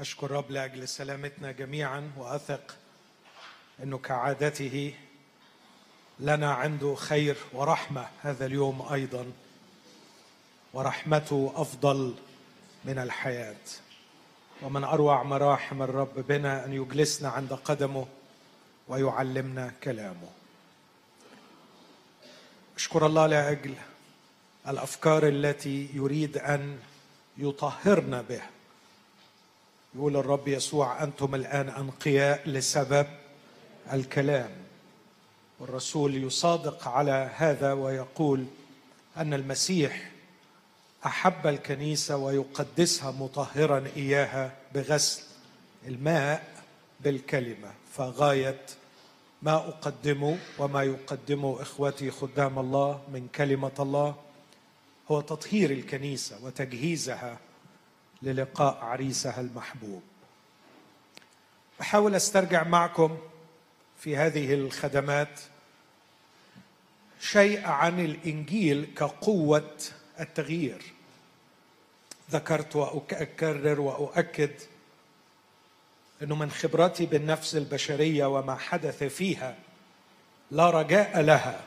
أشكر رب لأجل سلامتنا جميعا وأثق أنه كعادته لنا عنده خير ورحمة هذا اليوم أيضا ورحمته أفضل من الحياة. ومن أروع مراحم الرب بنا أن يجلسنا عند قدمه ويعلمنا كلامه. أشكر الله لأجل الأفكار التي يريد أن يطهرنا بها. يقول الرب يسوع أنتم الآن أنقياء لسبب الكلام. والرسول يصادق على هذا ويقول أن المسيح أحب الكنيسة ويقدسها مطهرا إياها بغسل الماء بالكلمة. فغاية ما أقدمه وما يقدمه إخوتي خدام الله من كلمة الله هو تطهير الكنيسة وتجهيزها للقاء عريسها المحبوب. أحاول أسترجع معكم في هذه الخدمات شيء عن الإنجيل كقوة التغيير. ذكرت وأكرر وأؤكد انه من خبرتي بالنفس البشرية وما حدث فيها لا رجاء لها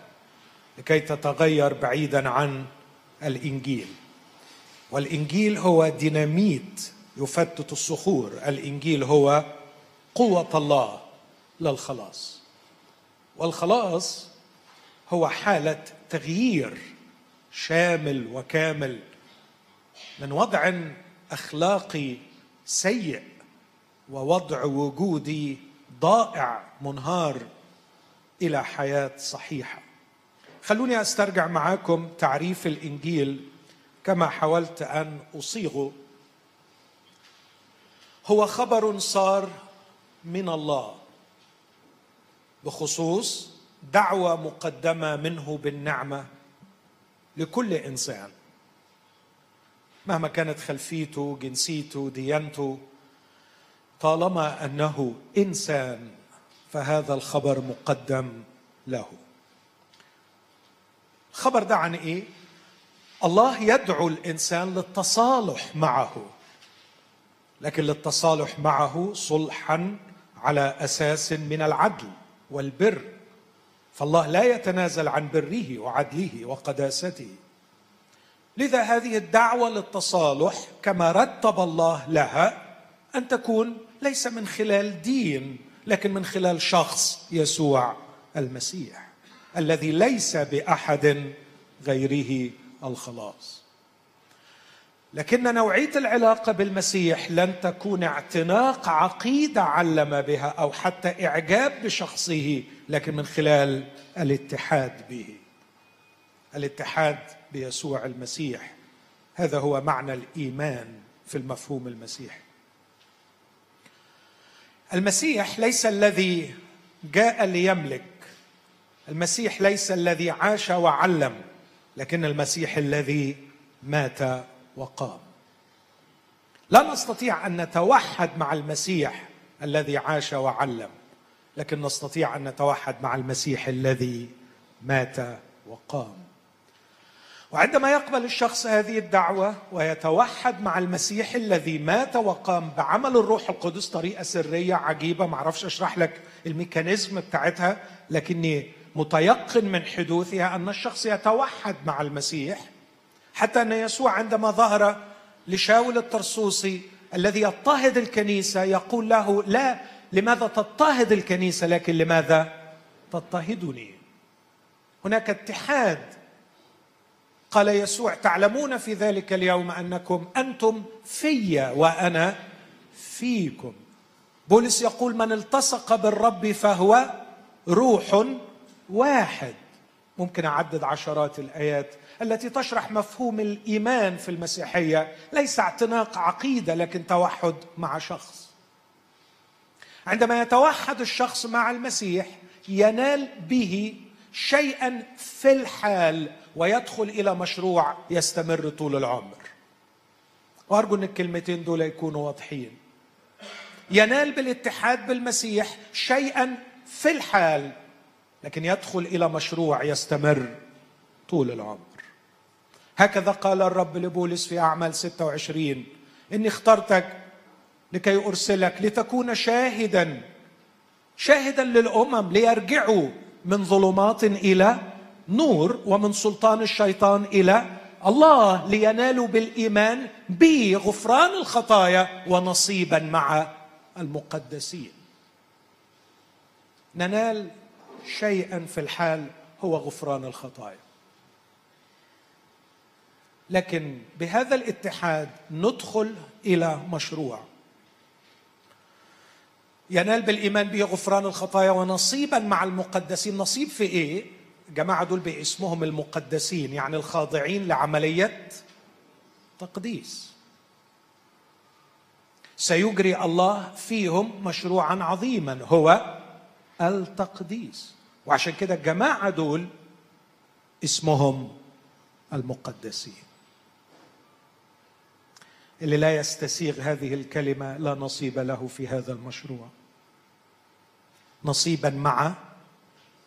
لكي تتغير بعيدا عن الإنجيل. والإنجيل هو ديناميت يفتت الصخور. الإنجيل هو قوة الله للخلاص. والخلاص هو حالة تغيير شامل وكامل من وضع أخلاقي سيء ووضع وجودي ضائع منهار إلى حياة صحيحة. خلوني أسترجع معاكم تعريف الإنجيل كما حاولت أن اصيغه هو خبر صار من الله بخصوص دعوة مقدمة منه بالنعمة لكل إنسان. مهما كانت خلفيته جنسيته ديانته طالما أنه إنسان فهذا الخبر مقدم له. الخبر ده عن إيه؟ الله يدعو الإنسان للتصالح معه. لكن للتصالح معه صلحا على أساس من العدل والبر. فالله لا يتنازل عن بره وعدله وقداسته. لذا هذه الدعوة للتصالح كما رتب الله لها أن تكون ليس من خلال دين لكن من خلال شخص يسوع المسيح الذي ليس بأحد غيره الخلاص. لكن نوعية العلاقة بالمسيح لن تكون اعتناق عقيدة علم بها أو حتى إعجاب بشخصه لكن من خلال الاتحاد به. الاتحاد بيسوع المسيح. هذا هو معنى الإيمان في المفهوم المسيحي. المسيح ليس الذي جاء ليملك. المسيح ليس الذي عاش وعلم. لكن المسيح الذي مات وقام. لا نستطيع أن نتوحد مع المسيح الذي عاش وعلم لكن نستطيع أن نتوحد مع المسيح الذي مات وقام. وعندما يقبل الشخص هذه الدعوة ويتوحد مع المسيح الذي مات وقام بعمل الروح القدس طريقة سرية عجيبة ما أعرفش أشرح لك الميكانيزم بتاعتها لكني متيقن من حدوثها أن الشخص يتوحد مع المسيح حتى أن يسوع عندما ظهر لشاول الطرسوسي الذي يضطهد الكنيسة يقول له لا لماذا تضطهد الكنيسة؟ لكن لماذا تضطهدني؟ هناك اتحاد. قال يسوع تعلمون في ذلك اليوم أنكم أنتم في وأنا فيكم. بولس يقول من التصق بالرب فهو روح واحد ممكن أعدد عشرات الآيات التي تشرح مفهوم الإيمان في المسيحية. ليس اعتناق عقيدة لكن توحد مع شخص. عندما يتوحد الشخص مع المسيح ينال به شيئا في الحال ويدخل إلى مشروع يستمر طول العمر. وأرجو إن الكلمتين دول يكونوا واضحين. ينال بالاتحاد بالمسيح شيئا في الحال لكن يدخل إلى مشروع يستمر طول العمر. هكذا قال الرب لبولس في أعمال 26 إني اخترتك لكي أرسلك لتكون شاهدا شاهدا للأمم ليرجعوا من ظلمات إلى نور ومن سلطان الشيطان إلى الله لينالوا بالإيمان بغفران الخطايا ونصيبا مع المقدسين. ننال شيئا في الحال هو غفران الخطايا. لكن بهذا الاتحاد ندخل إلى مشروع. ينال بالإيمان به غفران الخطايا ونصيبا مع المقدسين. نصيب في إيه؟ الجماعه دول باسمهم المقدسين يعني الخاضعين لعملية تقديس. سيجري الله فيهم مشروعا عظيما هو التقديس. وعشان كده الجماعة دول اسمهم المقدسين. اللي لا يستسيغ هذه الكلمة لا نصيب له في هذا المشروع. نصيبا مع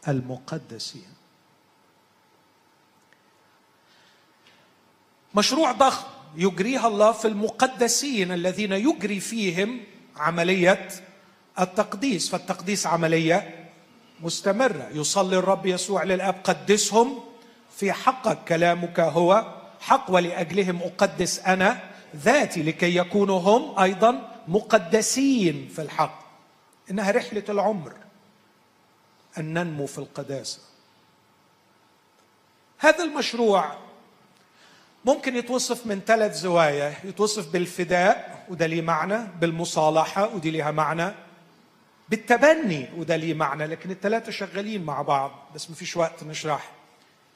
المقدسين. مشروع ضخم يجريها الله في المقدسين الذين يجري فيهم عملية التقديس. فالتقديس عملية مستمرة. يصلي الرب يسوع للآب قدسهم. في حقك كلامك هو حق ولأجلهم أقدس أنا ذاتي لكي يكونوا هم أيضا مقدسين في الحق. إنها رحلة العمر. أن ننمو في القداسة. هذا المشروع ممكن يتوصف من ثلاث زوايا. يتوصف بالفداء وده ليه معنى بالمصالحة ودي ليها معنى. بالتبني وده ليه معنى لكن الثلاثة شغالين مع بعض بس ما فيش وقت نشرح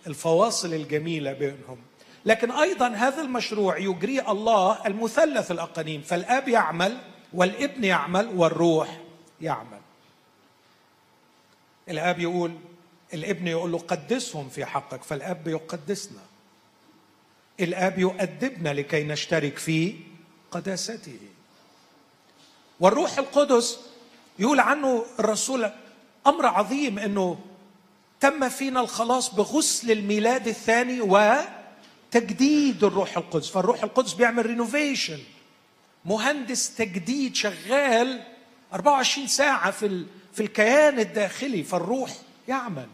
الفواصل الجميلة بينهم. لكن أيضا هذا المشروع يجري الله المثلث الأقانيم فالآب يعمل والابن يعمل والروح يعمل. الآب يقول الابن يقول له قدسهم في حقك فالآب يقدسنا. الأب يؤدبنا لكي نشترك في قداسته. والروح القدس يقول عنه الرسول أمر عظيم إنه تم فينا الخلاص بغسل الميلاد الثاني وتجديد الروح القدس. فالروح القدس بيعمل رينوفيشن مهندس تجديد شغال 24 ساعة في في الكيان الداخلي. فالروح يعمل.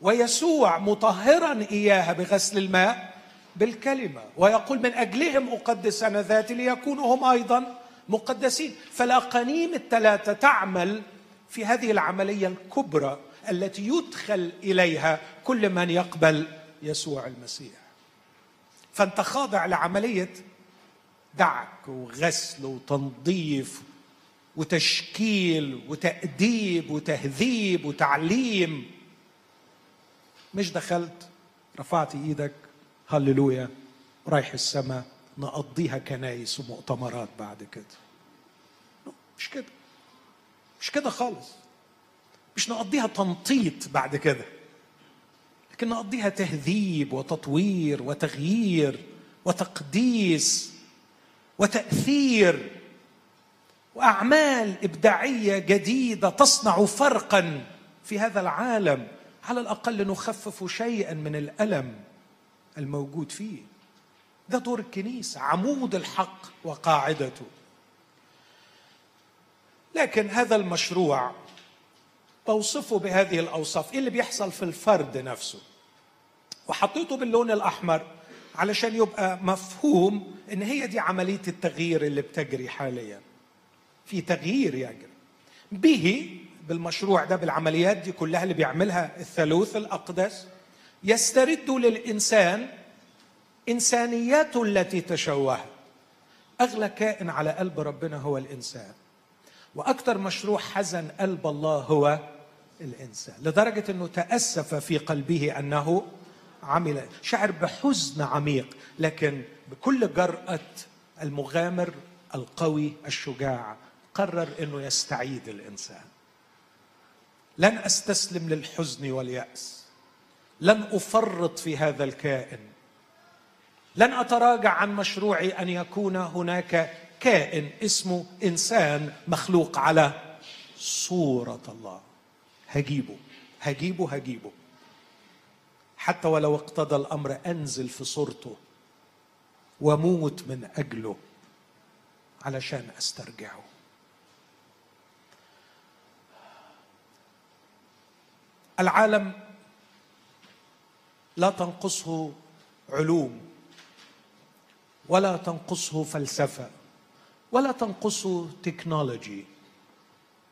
ويسوع مطهرا إياها بغسل الماء بالكلمة. ويقول من أجلهم أقدس أنا ذاتي ليكونوا هم أيضا مقدسين. فالأقانيم الثلاثة تعمل في هذه العملية الكبرى التي يدخل إليها كل من يقبل يسوع المسيح. فأنت خاضع لعملية دعك وغسل وتنظيف وتشكيل وتأديب وتهذيب وتعليم. مش دخلت؟ رفعت إيدك؟ هللويا. رايح السماء. نقضيها كنايس ومؤتمرات بعد كده. مش كده. مش كده خالص. مش نقضيها تنطيط بعد كده. لكن نقضيها تهذيب وتطوير وتغيير وتقديس وتأثير وأعمال إبداعية جديدة تصنع فرقا في هذا العالم. على الأقل نخفف شيئا من الألم الموجود فيه. ده دور الكنيسة عمود الحق وقاعدته. لكن هذا المشروع بوصفه بهذه الأوصاف. إيه اللي بيحصل في الفرد نفسه؟ وحطيته باللون الأحمر علشان يبقى مفهوم إن هي دي عملية التغيير اللي بتجري حاليا. في تغيير يجري. به بالمشروع ده بالعمليات دي كلها اللي بيعملها الثالوث الأقدس يسترد للإنسان انسانيته التي تشوهت. أغلى كائن على قلب ربنا هو الإنسان. وأكثر مشروع حزن قلب الله هو الإنسان. لدرجة إنه تأسف في قلبه أنه عمل شعر بحزن عميق لكن بكل جرأة المغامر القوي الشجاع قرر إنه يستعيد الإنسان. لن أستسلم للحزن واليأس. لن أفرط في هذا الكائن. لن أتراجع عن مشروعي أن يكون هناك كائن اسمه إنسان مخلوق على صورة الله. هجيبه. هجيبه هجيبه. حتى ولو اقتضى الأمر أنزل في صورته وأموت من أجله علشان أسترجعه. العالم لا تنقصه علوم. ولا تنقصه فلسفة ولا تنقصه تكنولوجي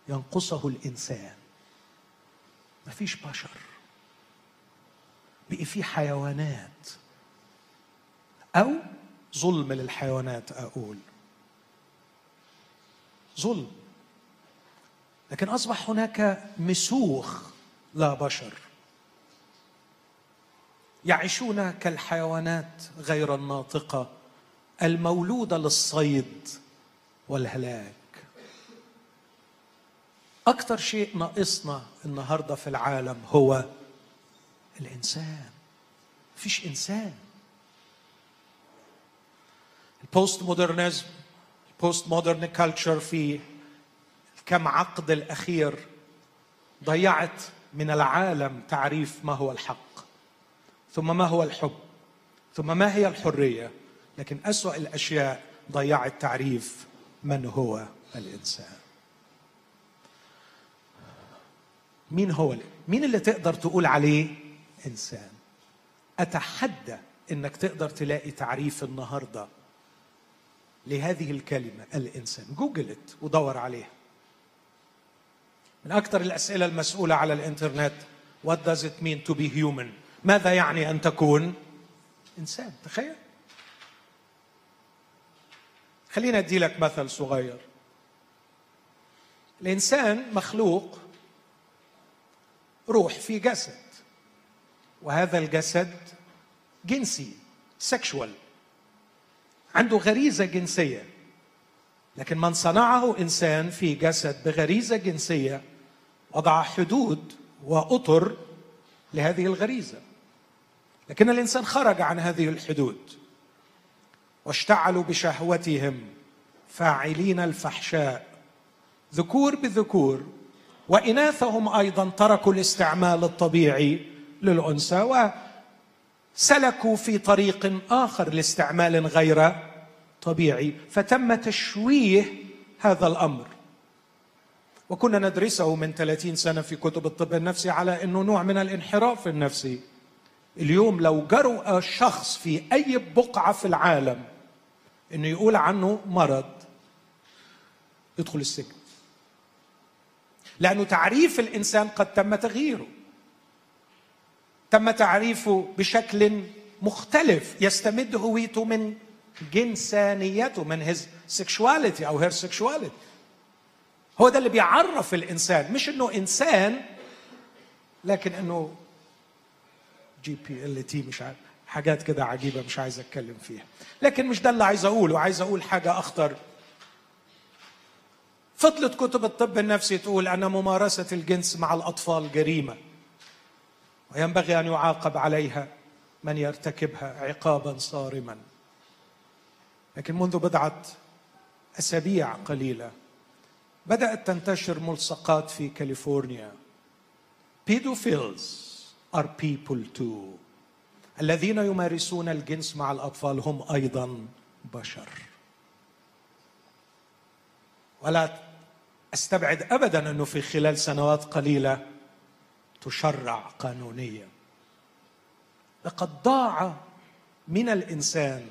ينقصه الإنسان. ما فيش بشر. بقي في حيوانات. أو ظلم للحيوانات أقول. ظلم. لكن أصبح هناك مسوخ لا بشر. يعيشون كالحيوانات غير الناطقة. المولوده للصيد والهلاك. أكثر شيء ناقصنا النهارده في العالم هو الإنسان. مفيش إنسان. ال postmodernism ال postmodern culture في كم عقد الأخير ضيعت من العالم تعريف ما هو الحق ثم ما هو الحب ثم ما هي الحرية. لكن أسوأ الأشياء ضيعت تعريف من هو الإنسان. مين هو مين اللي تقدر تقول عليه إنسان؟ أتحدى إنك تقدر تلاقي تعريف النهارده لهذه الكلمة الإنسان. جوجلت ودور عليها. من أكثر الأسئلة المسؤولة على الإنترنت what does it mean to be human ماذا يعني أن تكون إنسان؟ تخيل. خلينا أدي لك مثل صغير. الإنسان مخلوق روح في جسد وهذا الجسد جنسي سكشوال عنده غريزة جنسية لكن من صنعه إنسان في جسد بغريزة جنسية وضع حدود وأطر لهذه الغريزة. لكن الإنسان خرج عن هذه الحدود. واشتعلوا بشهوتهم فاعلين الفحشاء. ذكور بذكور وإناثهم أيضا تركوا الاستعمال الطبيعي للأنثى وسلكوا في طريق آخر لاستعمال غير طبيعي. فتم تشويه هذا الأمر. وكنا ندرسه من 30 سنة في كتب الطب النفسي على إنه نوع من الانحراف النفسي. اليوم لو جرؤ شخص في أي بقعة في العالم إنه يقول عنه مرض. يدخل السجن. لأنه تعريف الإنسان قد تم تغييره. تم تعريفه بشكل مختلف يستمد هويته من جنسانيته من his sexuality أو her sexuality هو ده اللي بيعرف الإنسان. مش إنه إنسان لكن إنه GBLT مش عارف. حاجات كده عجيبة مش عايز أتكلم فيها. لكن مش ده اللي عايز أقوله. عايز أقول حاجة أخطر. فضلت كتب الطب النفسي تقول أن ممارسة الجنس مع الأطفال جريمة وينبغي أن يعاقب عليها من يرتكبها عقابا صارما. لكن منذ بضعة أسابيع قليلة بدأت تنتشر ملصقات في كاليفورنيا. بيدوفيلز are people too. الذين يمارسون الجنس مع الأطفال هم أيضا بشر. ولا أستبعد ابدا أنه في خلال سنوات قليلة تشرع قانونيا. لقد ضاع من الإنسان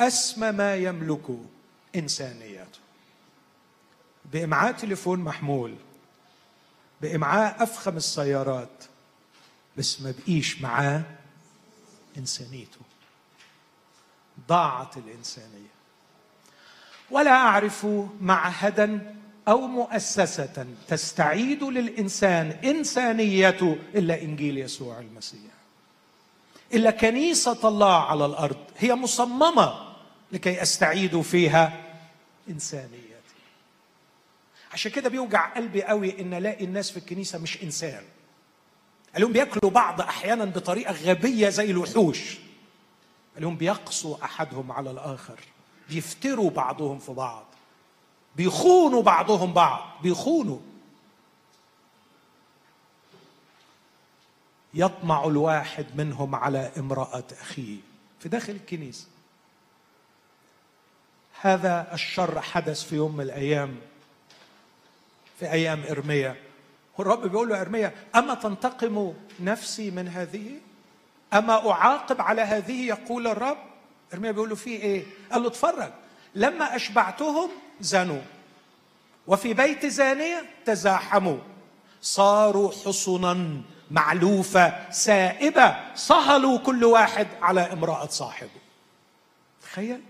أسمى ما يملك انسانيته بإمعاء تليفون محمول بإمعاء أفخم السيارات بس ما بقيش معاه إنسانيته. ضاعت الإنسانية. ولا أعرف معهدا أو مؤسسه تستعيد للإنسان انسانيته إلا إنجيل يسوع المسيح. إلا كنيسة الله على الأرض هي مصممة لكي أستعيد فيها إنسانيتي. عشان كده بيوجع قلبي قوي إن ألاقي الناس في الكنيسة مش إنسان. اليوم بياكلوا بعض أحيانا بطريقة غبية زي الوحوش. اليوم بيقسوا أحدهم على الآخر. بيفتروا بعضهم في بعض. بيخونوا بعضهم بعض. بيخونوا. يطمع الواحد منهم على امرأة أخيه. في داخل الكنيسة. هذا الشر حدث في يوم من الأيام. في أيام ارميا والرب بيقول له أرميا أما تنتقم نفسي من هذه؟ أما أعاقب على هذه? يقول الرب. أرميا بيقول له في إيه؟ قال له اتفرج. لما أشبعتهم زنوا. وفي بيت زانية تزاحموا. صاروا حصنا معلوفة سائبة. صهلوا كل واحد على امرأة صاحبه. تخيل.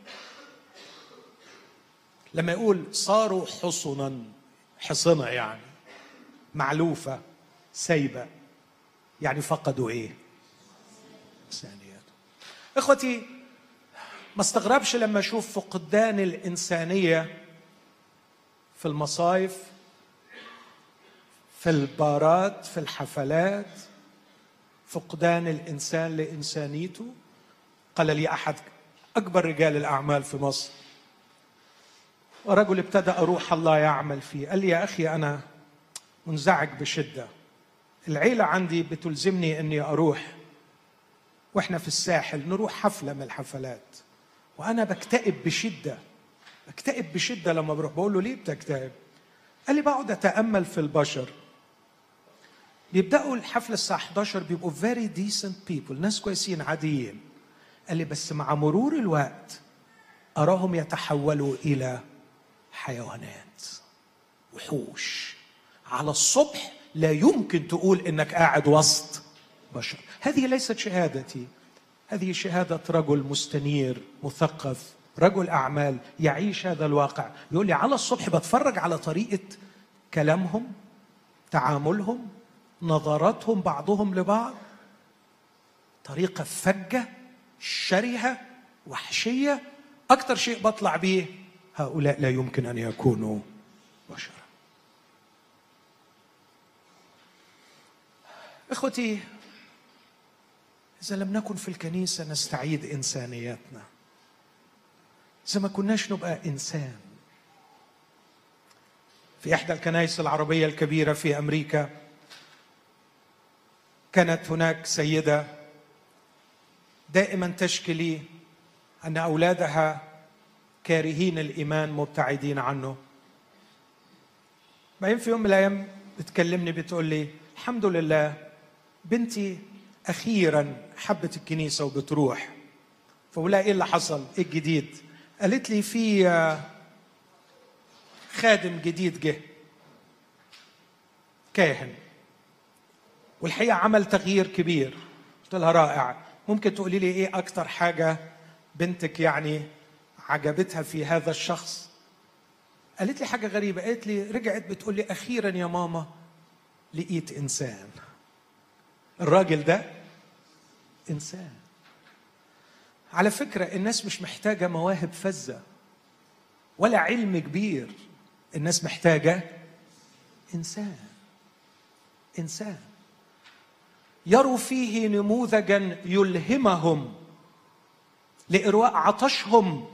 لما يقول صاروا حصنا حصنة يعني. معلوفة سيبة يعني فقدوا إيه؟ إنسانيته إخوتي ما استغربش لما أشوف فقدان الإنسانية في المصايف في البارات في الحفلات. فقدان الإنسان لإنسانيته. قال لي أحد أكبر رجال الأعمال في مصر. ورجل ابتدأ روح الله يعمل فيه. قال لي يا أخي أنا منزعج بشدة. العيلة عندي بتلزمني أني أروح. وإحنا في الساحل نروح حفلة من الحفلات. وأنا بكتئب بشدة. بكتئب بشدة لما بروح. بقول له ليه بتكتئب؟ قال لي بقعد أتأمل في البشر. بيبدأوا الحفلة الساعة 11 بيبقوا very decent people ناس كويسين عاديين. قال لي بس مع مرور الوقت أراهم يتحولوا إلى حيوانات. وحوش. على الصبح لا يمكن تقول إنك قاعد وسط بشر. هذه ليست شهادتي. هذه شهادة رجل مستنير مثقف رجل أعمال يعيش هذا الواقع. يقول لي على الصبح بتفرج على طريقة كلامهم تعاملهم نظراتهم بعضهم لبعض. طريقة فجة شرهة وحشية. أكثر شيء بطلع بيه هؤلاء لا يمكن أن يكونوا بشرا إخوتي إذا لم نكن في الكنيسة نستعيد انسانيتنا إذا ما كناش نبقى إنسان. في إحدى الكنائس العربية الكبيرة في أمريكا كانت هناك سيدة دائما تشكي أن أولادها كارهين الإيمان مبتعدين عنه. بعدين في يوم من الأيام بتكلمني بتقول لي الحمد لله بنتي أخيرا حبت الكنيسة وبتروح. فبقول لها إيه اللي حصل؟ إيه الجديد؟ قالت لي في آه، خادم جديد جه. كاهن. والحقيقة عمل تغيير كبير. قلت لها رائع. ممكن تقولي لي إيه أكتر حاجة بنتك يعني عجبتها في هذا الشخص؟ قالت لي حاجة غريبة. قالت لي رجعت بتقول لي أخيرا يا ماما لقيت إنسان. الراجل ده إنسان. على فكرة الناس مش محتاجة مواهب فزة ولا علم كبير. الناس محتاجة إنسان. إنسان. يروا فيه نموذجا يلهمهم لإرواء عطشهم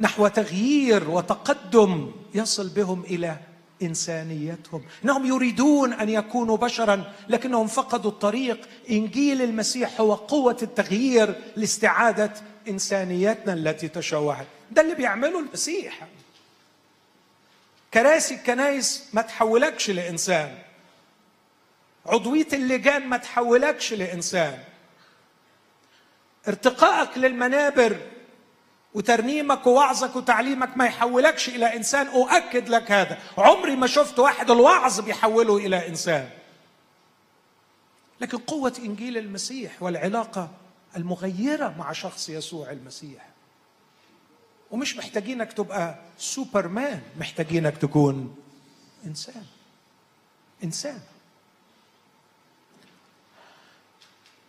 نحو تغيير وتقدم يصل بهم إلى إنسانيتهم. إنهم يريدون أن يكونوا بشرا لكنهم فقدوا الطريق. إنجيل المسيح هو قوة التغيير لاستعادة إنسانيتنا التي تشوهت. ده اللي بيعمله المسيح. كراسي الكنايس ما تحولكش لإنسان. عضوية اللجان ما تحولكش لإنسان. ارتقائك للمنابر وترنيمك ووعظك وتعليمك ما يحولكش إلى إنسان. أؤكد لك هذا. عمري ما شفت واحد الوعظ بيحوله إلى إنسان. لكن قوة إنجيل المسيح والعلاقة المغيرة مع شخص يسوع المسيح. ومش محتاجينك تبقى سوبرمان محتاجينك تكون إنسان. إنسان.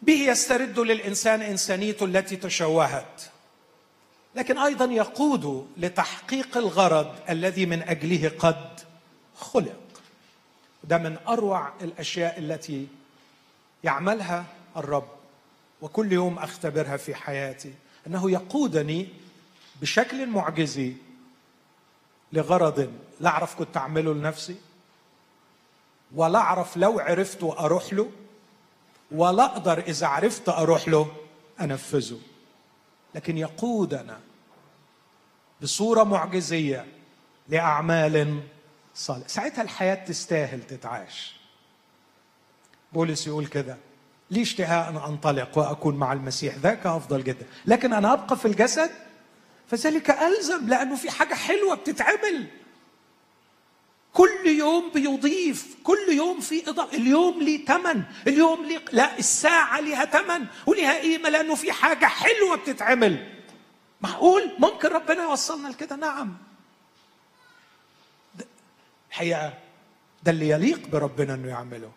به يسترد للإنسان إنسانيته التي تشوهت. لكن أيضا يقود لتحقيق الغرض الذي من أجله قد خلق. ده من أروع الأشياء التي يعملها الرب وكل يوم أختبرها في حياتي. أنه يقودني بشكل معجزي لغرض لا أعرف كنت أعمله لنفسي ولا أعرف لو عرفت أروح له ولا أقدر إذا عرفت أروح له أنفذه. لكن يقودنا بصورة معجزية لأعمال صالحه ساعتها الحياة تستاهل تتعاش بولس يقول كده لي اشتهاء أن أنطلق وأكون مع المسيح ذاك أفضل جدا. لكن أنا أبقى في الجسد؟ فذلك ألزم لأنه في حاجة حلوة بتتعمل. كل يوم بيضيف كل يوم في إضافة اليوم ليه ثمن اليوم ليه لا الساعة ليها ثمن وليها قيمة لأنه في حاجة حلوة بتتعمل. معقول؟ ممكن ربنا يوصلنا لكده؟ نعم. الحقيقة ده اللي يليق بربنا إنه يعمله.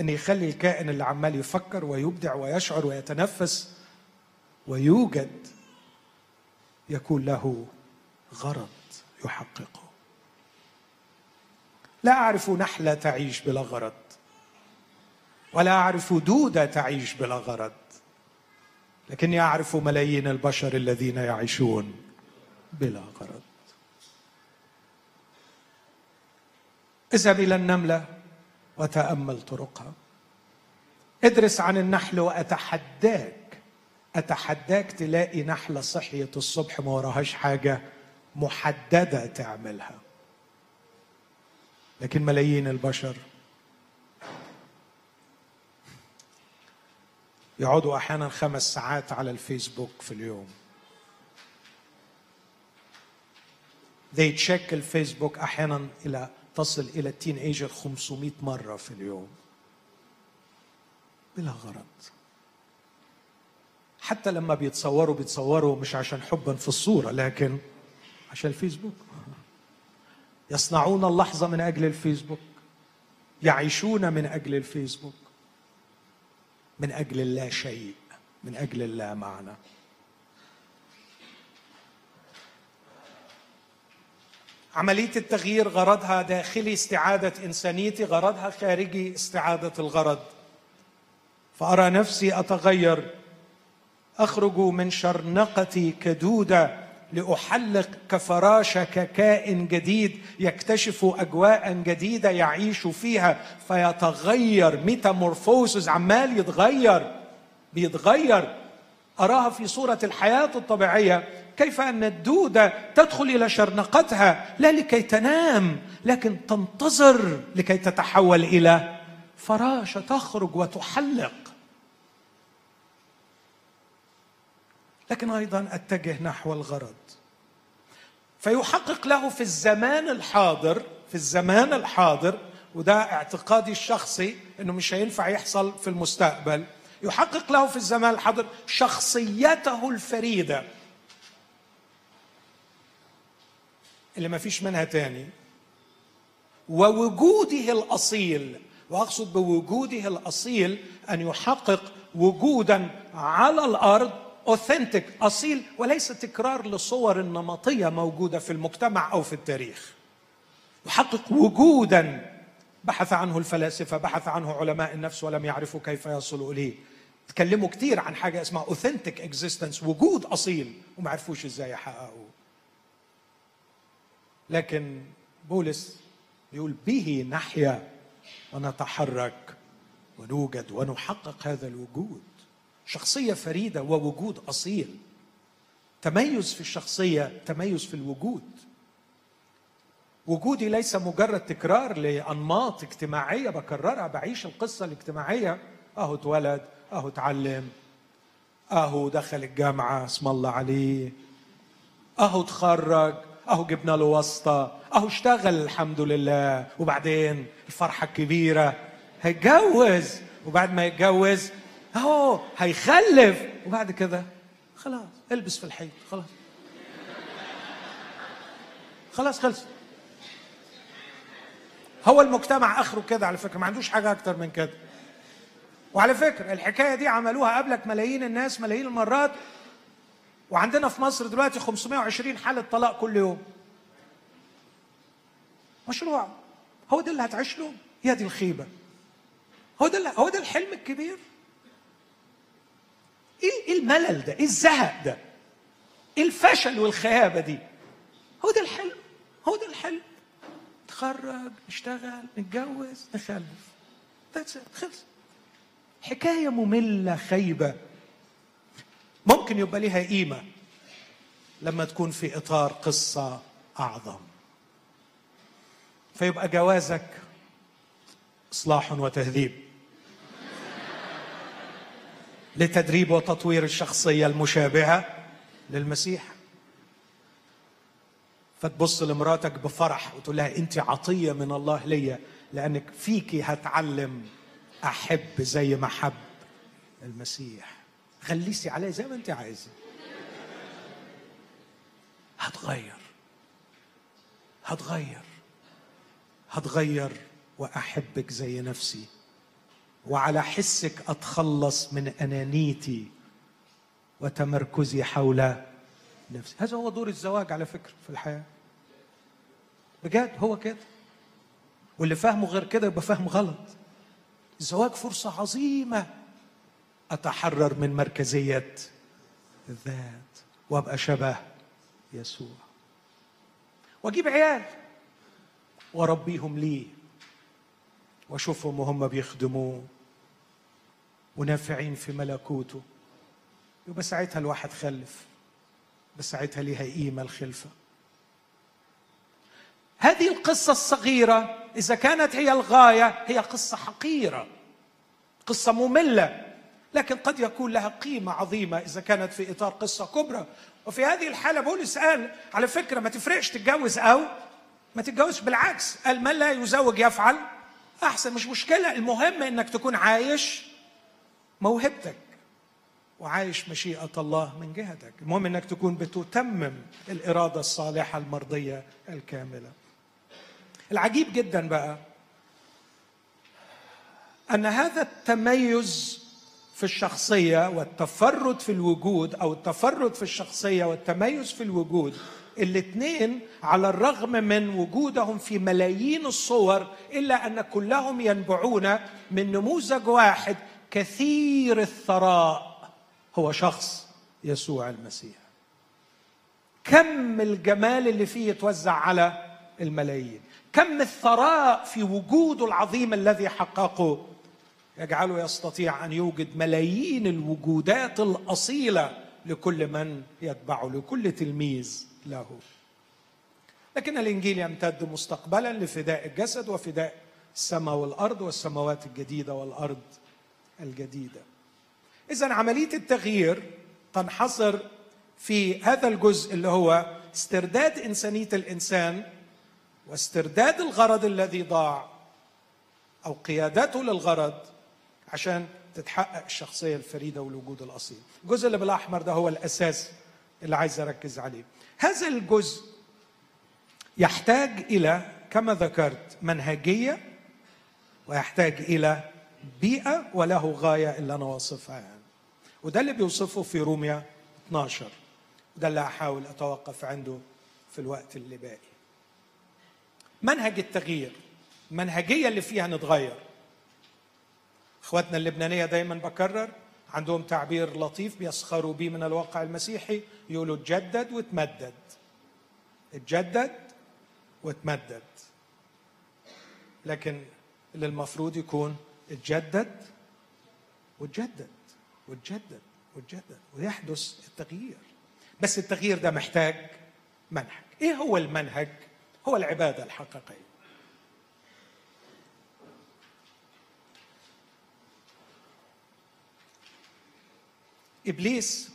إن يخلي الكائن اللي عمال يفكر ويبدع ويشعر ويتنفس ويوجد يكون له غرض يحققه. لا أعرف نحلة تعيش بلا غرض ولا أعرف دودة تعيش بلا غرض. لكني أعرف ملايين البشر الذين يعيشون بلا غرض. اذهب إلى النملة وتأمل طرقها. ادرس عن النحل وأتحداك. أتحداك تلاقي نحلة صحية الصبح ما وراهاش حاجة محددة تعملها. لكن ملايين البشر يقعدوا أحيانا خمس ساعات على الفيسبوك في اليوم. They check الفيسبوك أحيانا إلى تصل إلى التين ايجر 500 مرة في اليوم. بلا غرض. حتى لما بيتصوروا بيتصوروا مش عشان حبا في الصورة لكن عشان الفيسبوك. يصنعون اللحظة من أجل الفيسبوك. يعيشون من أجل الفيسبوك. من أجل اللا شيء من أجل اللا معنى. عملية التغيير غرضها داخلي استعادة إنسانيتي غرضها خارجي استعادة الغرض. فأرى نفسي أتغير أخرج من شرنقتي كدودة. لأحلق كفراشه ككائن جديد يكتشف أجواء جديدة يعيش فيها فيتغير. ميتامورفوسز عمال يتغير بيتغير. أراها في صورة الحياة الطبيعية. كيف أن الدودة تدخل إلى شرنقتها؟ لا لكي تنام لكن تنتظر لكي تتحول إلى فراشة تخرج وتحلق. لكن أيضا أتجه نحو الغرض. فيحقق له في الزمان الحاضر في الزمان الحاضر وده اعتقادي الشخصي إنه مش هينفع يحصل في المستقبل. يحقق له في الزمان الحاضر شخصيته الفريدة. اللي ما فيش منها تاني. ووجوده الأصيل وأقصد بوجوده الأصيل أن يحقق وجودا على الأرض اوثنتيك اصيل وليس تكرار لصور نمطية موجودة في المجتمع أو في التاريخ. يحقق وجودا. بحث عنه الفلاسفة بحث عنه علماء النفس ولم يعرفوا كيف يصلوا إليه. تكلموا كثير عن حاجة اسمها authentic existence وجود أصيل وما عرفوش إزاي يحققوه. لكن بولس يقول به نحيا ونتحرك ونوجد ونحقق هذا الوجود. شخصية فريدة ووجود أصيل. تميز في الشخصية تميز في الوجود. وجودي ليس مجرد تكرار لأنماط اجتماعية بكررها بعيش القصة الاجتماعية. أهو اتولد أهو اتعلم أهو دخل الجامعة اسم الله عليه. أهو اتخرج أهو جبنا له واسطة أهو اشتغل الحمد لله. وبعدين الفرحة الكبيرة. هيتجوز. وبعد ما يتجوز اهو هيخلف. وبعد كده خلاص ألبس في الحيط خلاص. خلاص خلص. هو المجتمع آخره كده على فكرة ما عندوش حاجة أكتر من كده. وعلى فكرة الحكاية دي عملوها قبلك ملايين الناس ملايين المرات. وعندنا في مصر دلوقتي 520 حالة طلاق كل يوم. مشروع. هو ده اللي هتعيش له؟ هي دي الخيبة. هو ده هو ده الحلم الكبير؟ إيه إيه الملل ده؟ إيه الزهق ده؟ إيه الفشل والخيابة دي؟ هو ده الحلم هو ده الحلم نتخرج نشتغل نتجوز نخلف ذاتس خلص حكاية مملة خيبه ممكن يبقى ليها قيمة لما تكون في إطار قصة أعظم فيبقى جوازك إصلاح وتهذيب لتدريب وتطوير الشخصية المشابهة للمسيح. فتبص لمراتك بفرح وتقول لها أنت عطية من الله ليا لأنك فيكي هتعلم أحب زي ما حب المسيح. غليسي عليه زي ما أنت عايزة. هتغير. هتغير. هتغير وأحبك زي نفسي. وعلى حسك أتخلص من أنانيتي وتمركزي حول نفسي. هذا هو دور الزواج على فكرة في الحياة. بجد هو كده. واللي فاهمه غير كده يبقى فاهم غلط. الزواج فرصة عظيمة. أتحرر من مركزية الذات وأبقى شبه يسوع. وأجيب عيال. وأربيهم ليه؟ واشوفهم وهم بيخدموه ونافعين في ملكوته. يبقى ساعتها الواحد خلف بس ساعتها ليها قيمة الخلفة. هذه القصة الصغيرة إذا كانت هي الغاية هي قصة حقيرة قصة مملة لكن قد يكون لها قيمة عظيمة إذا كانت في إطار قصة كبرى. وفي هذه الحالة بولس قال على فكرة ما تفرقش تتجوز أو ما تتجوزش بالعكس قال من لا يزوج يفعل. أحسن مش مشكلة. المهم إنك تكون عايش موهبتك وعايش مشيئة الله من جهتك. المهم إنك تكون بتتمم الإرادة الصالحة المرضية الكاملة. العجيب جدا بقى أن هذا التميز في الشخصية والتفرد في الوجود أو التفرد في الشخصية والتميز في الوجود الاثنين على الرغم من وجودهم في ملايين الصور إلا أن كلهم ينبعون من نموذج واحد كثير الثراء. هو شخص يسوع المسيح. كم الجمال اللي فيه يتوزع على الملايين. كم الثراء في وجوده العظيم الذي حققه. يجعله يستطيع أن يوجد ملايين الوجودات الأصيلة لكل من يتبعه لكل تلميذ. له. لكن الإنجيل يمتد مستقبلا لفداء الجسد وفداء السماء والأرض والسماوات الجديدة والأرض الجديدة. اذا عملية التغيير تنحصر في هذا الجزء اللي هو استرداد إنسانية الإنسان واسترداد الغرض الذي ضاع أو قيادته للغرض عشان تتحقق الشخصية الفريدة والوجود الأصيل. الجزء اللي بالأحمر ده هو الأساس اللي عايز أركز عليه. هذا الجزء يحتاج إلى كما ذكرت منهجية ويحتاج إلى بيئة وله غاية اللي أنا واصفها يعني. وده اللي بيوصفه في روميا 12 وده اللي هحاول أتوقف عنده في الوقت اللي باقي. منهج التغيير المنهجيه اللي فيها نتغير. إخواتنا اللبنانية دايما بكرر عندهم تعبير لطيف بيسخروا بيه من الواقع المسيحي يقولوا تجدد وتمدد اتجدد وتمدد لكن اللي المفروض يكون اتجدد وتجدد وتجدد وتجدد ويحدث التغيير. بس التغيير ده محتاج منهج. إيه هو المنهج؟ هو العبادة الحقيقية. إبليس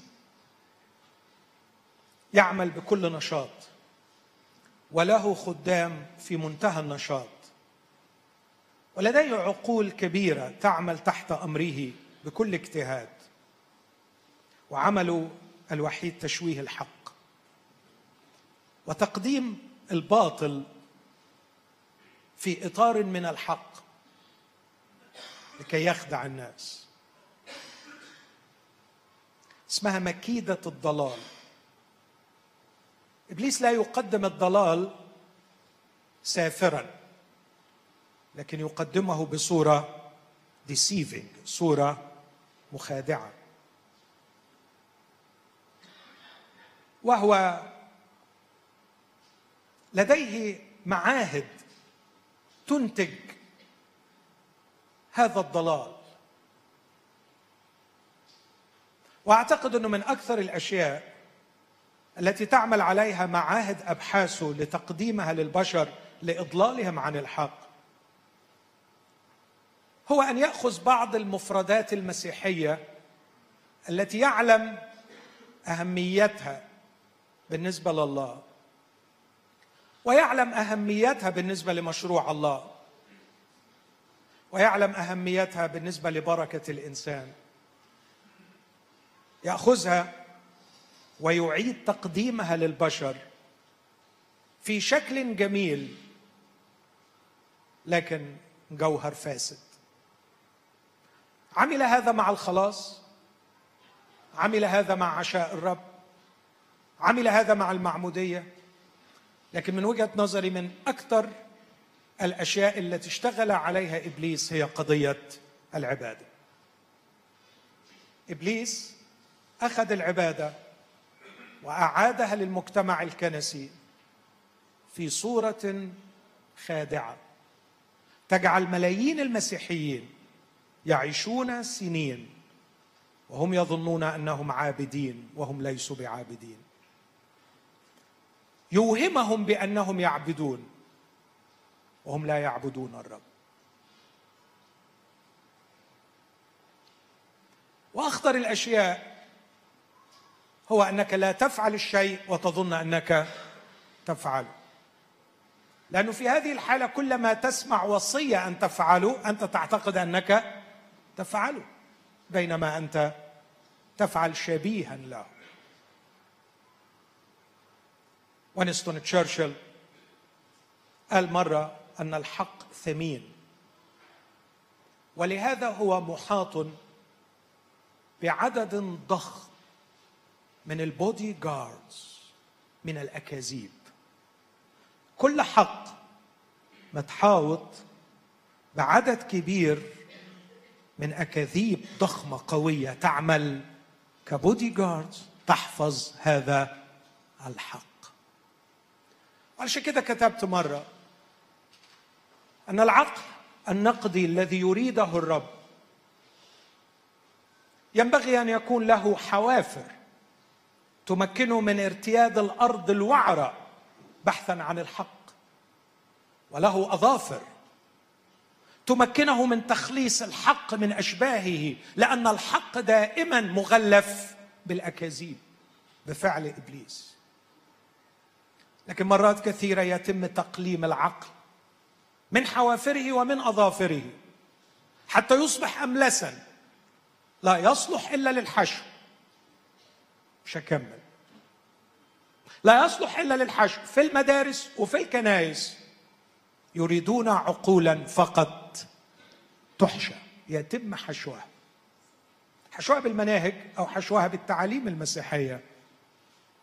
يعمل بكل نشاط وله خدام في منتهى النشاط ولديه عقول كبيرة تعمل تحت أمره بكل اجتهاد وعمله الوحيد تشويه الحق وتقديم الباطل في إطار من الحق لكي يخدع الناس. اسمها مكيدة الضلال. إبليس لا يقدم الضلال سافرا لكن يقدمه بصورة ديسيفينج صورة مخادعة. وهو لديه معاهد تنتج هذا الضلال. وأعتقد أنه من أكثر الأشياء التي تعمل عليها معاهد ابحاثه لتقديمها للبشر لإضلالهم عن الحق هو أن يأخذ بعض المفردات المسيحية التي يعلم أهميتها بالنسبة لله ويعلم أهميتها بالنسبة لمشروع الله ويعلم أهميتها بالنسبة لبركة الإنسان يأخذها ويعيد تقديمها للبشر في شكل جميل لكن جوهر فاسد. عمل هذا مع الخلاص عمل هذا مع عشاء الرب عمل هذا مع المعمودية لكن من وجهة نظري من أكثر الأشياء التي اشتغل عليها إبليس هي قضية العبادة. إبليس أخذ العبادة وأعادها للمجتمع الكنسي في صورة خادعة. تجعل ملايين المسيحيين يعيشون سنين وهم يظنون أنهم عابدين وهم ليسوا بعابدين. يوهمهم بأنهم يعبدون وهم لا يعبدون الرب. وأخطر الأشياء هو أنك لا تفعل الشيء وتظن أنك تفعله. لأنه في هذه الحالة كلما تسمع وصية أن تفعله أنت تعتقد أنك تفعله بينما أنت تفعل شبيها له. وينستون تشرشل قال مرة أن الحق ثمين ولهذا هو محاط بعدد ضخم من البودي جاردز من الأكاذيب. كل حق متحاوط بعدد كبير من أكاذيب ضخمة قوية تعمل كبودي جاردز تحفظ هذا الحق. علشان كده كتبت مرة أن العقل النقدي الذي يريده الرب ينبغي أن يكون له حوافر تمكنه من ارتياد الأرض الوعرة بحثا عن الحق وله أظافر. تمكنه من تخليص الحق من أشباهه لأن الحق دائما مغلف بالأكاذيب بفعل إبليس. لكن مرات كثيرة يتم تقليم العقل من حوافره ومن أظافره حتى يصبح املسا. لا يصلح إلا للحشو. مش هكمل. لا يصلح إلا للحشو في المدارس وفي الكنائس. يريدون عقولا فقط. تحشى يتم حشوها. حشوها بالمناهج أو حشوها بالتعاليم المسيحية.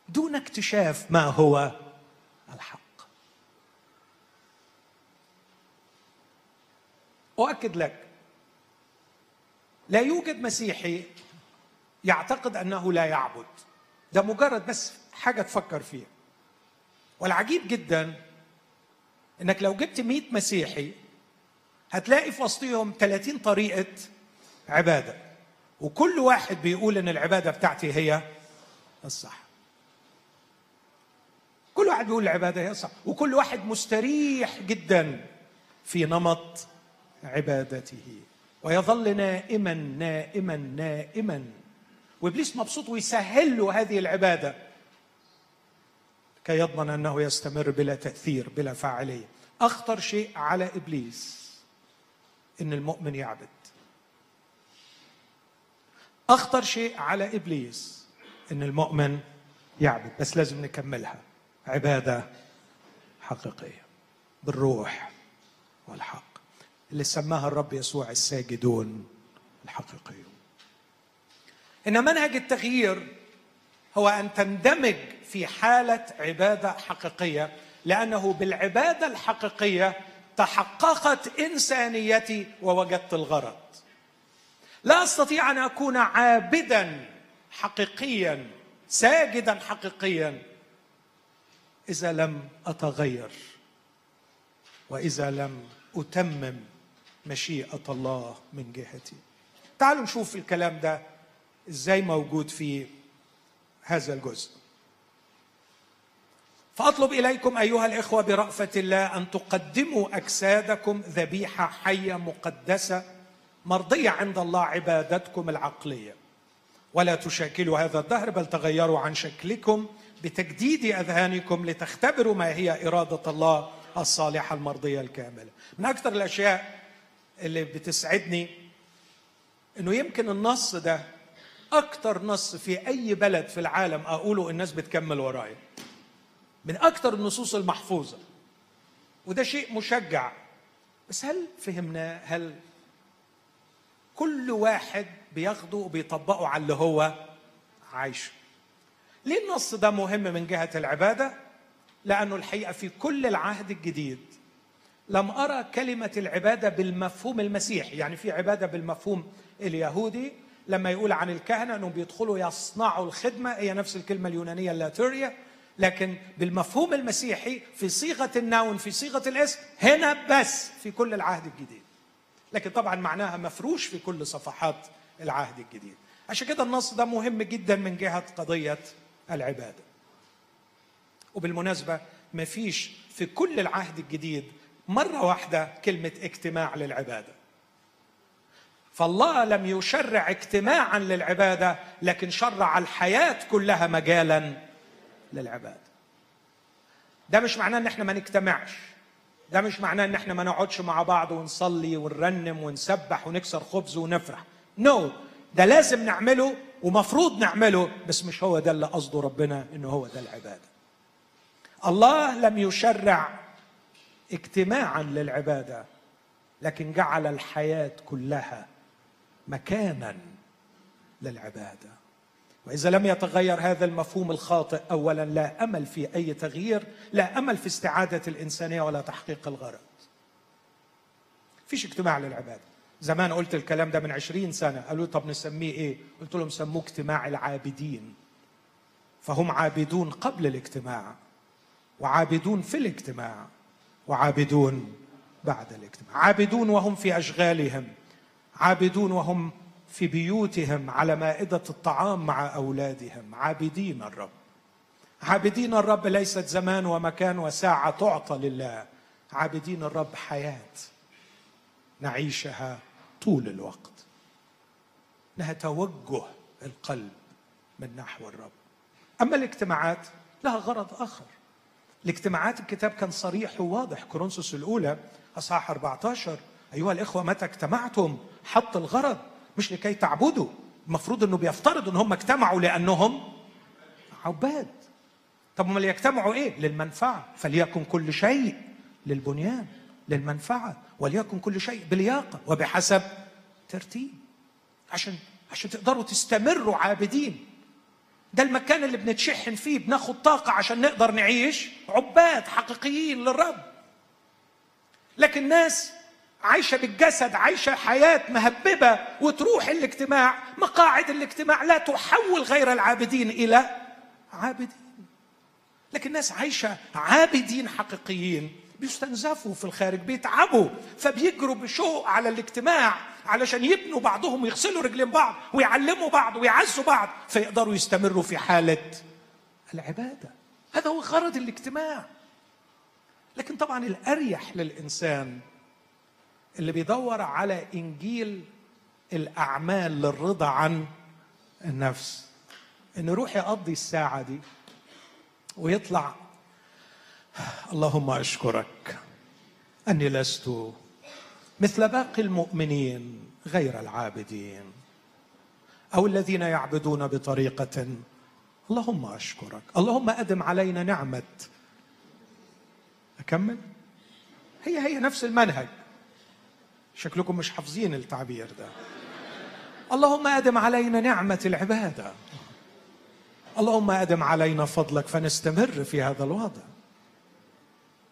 دون اكتشاف ما هو الحق. أؤكد لك لا يوجد مسيحي يعتقد أنه لا يعبد. ده مجرد بس حاجة تفكر فيها. والعجيب جدا إنك لو جبت 100 مسيحي هتلاقي في وسطهم 30 طريقة عبادة. وكل واحد بيقول إن العبادة بتاعتي هي الصح. كل واحد بيقول العبادة هي الصح. وكل واحد مستريح جدا في نمط عبادته. ويظل نائما نائما نائما. وإبليس مبسوط ويسهل له هذه العبادة. كي يضمن أنه يستمر بلا تأثير بلا فاعلية. أخطر شيء على إبليس إن المؤمن يعبد. أخطر شيء على إبليس إن المؤمن يعبد. بس لازم نكملها. عبادة حقيقية. بالروح والحق. اللي سماها الرب يسوع الساجدون الحقيقيون. إن منهج التغيير هو أن تندمج في حالة عبادة حقيقية لأنه بالعبادة الحقيقية تحققت إنسانيتي ووجدت الغرض. لا أستطيع أن أكون عابدا حقيقيا ساجدا حقيقيا إذا لم أتغير وإذا لم أتمم مشيئة الله من جهتي. تعالوا نشوف الكلام ده إزاي موجود في هذا الجزء. فأطلب إليكم أيها الإخوة برأفة الله أن تقدموا أجسادكم ذبيحة حية مقدسة مرضية عند الله عبادتكم العقلية. ولا تشاكلوا هذا الدهر بل تغيروا عن شكلكم بتجديد أذهانكم لتختبروا ما هي إرادة الله الصالحة المرضية الكاملة. من أكثر الأشياء اللي بتسعدني إنه يمكن النص ده أكثر نص في أي بلد في العالم أقوله الناس بتكمل ورايا. من أكثر النصوص المحفوظة. وده شيء مشجع. بس هل فهمناه هل كل واحد بياخده وبيطبقه على اللي هو عايشه. ليه النص ده مهم من جهة العبادة؟ لأنه الحقيقة في كل العهد الجديد لم أرى كلمة العبادة بالمفهوم المسيحي. يعني في عبادة بالمفهوم اليهودي لما يقول عن الكهنة إنهم بيدخلوا يصنعوا الخدمة هي نفس الكلمة اليونانية اللاتوريا لكن بالمفهوم المسيحي في صيغة النون في صيغة الاسم هنا بس في كل العهد الجديد. لكن طبعا معناها مفروش في كل صفحات العهد الجديد. عشان كده النص ده مهم جدا من جهة قضية العبادة. وبالمناسبة ما فيش في كل العهد الجديد مرة واحدة كلمة اجتماع للعبادة. فالله لم يشرع اجتماعا للعبادة لكن شرع الحياة كلها مجالا للعباده ده مش معناه إن إحنا ما نجتمعش. ده مش معناه إن إحنا ما نقعدش مع بعض ونصلي ونرنم ونسبح ونكسر خبز ونفرح. نو no. ده لازم نعمله ومفروض نعمله بس مش هو ده اللي قصده ربنا إنه هو ده العبادة. الله لم يشرع اجتماعا للعبادة لكن جعل الحياة كلها مكانا للعبادة. وإذا لم يتغير هذا المفهوم الخاطئ اولا لا أمل في أي تغيير لا أمل في استعادة الإنسانية ولا تحقيق الغرض. فيش اجتماع للعبادة. زمان قلت الكلام ده من عشرين سنة. قالوا طب نسميه إيه؟ قلت لهم سموه اجتماع العابدين. فهم عابدون قبل الاجتماع وعابدون في الاجتماع وعابدون بعد الاجتماع. عابدون وهم في أشغالهم. عابدون وهم في بيوتهم على مائدة الطعام مع أولادهم. عابدين الرب. عابدين الرب ليست زمان ومكان وساعة تعطى لله. عابدين الرب حياة نعيشها طول الوقت. انها توجه القلب من نحو الرب. أما الاجتماعات لها غرض آخر. الاجتماعات الكتاب كان صريح وواضح. كورنثوس الأولى أصحاح 14 أيها الإخوة متى اجتمعتم؟ حط الغرض مش لكي تعبدوا. المفروض إنه بيفترض إن هم اجتمعوا لأنهم عباد. طب هم يجتمعوا إيه؟ للمنفعة. فليكن كل شيء للبنيان للمنفعة. وليكن كل شيء بلياقة وبحسب ترتيب. عشان عشان تقدروا تستمروا عابدين. ده المكان اللي بنتشحن فيه بناخد طاقة عشان نقدر نعيش عباد حقيقيين للرب. لكن ناس عايشة بالجسد عايشة حياة مهببة وتروح الاجتماع. مقاعد الاجتماع لا تحول غير العابدين إلى عابدين. لكن ناس عايشة عابدين حقيقيين. بيستنزفوا في الخارج بيتعبوا فبيجروا بشوق على الاجتماع علشان يبنوا بعضهم ويغسلوا رجلين بعض ويعلموا بعض ويعزوا بعض فيقدروا يستمروا في حالة العبادة. هذا هو غرض الاجتماع. لكن طبعا الأريح للإنسان اللي بيدور على إنجيل الأعمال للرضا عن النفس. إنه يروح يقضي الساعة دي ويطلع اللهم أشكرك أني لست مثل باقي المؤمنين غير العابدين أو الذين يعبدون بطريقة. اللهم أشكرك. اللهم أدم علينا نعمة. أكمل؟ هي هي نفس المنهج. شكلكم مش حافظين التعبير ده. اللهم أدم علينا نعمة العبادة. اللهم أدم علينا فضلك فنستمر في هذا الوضع.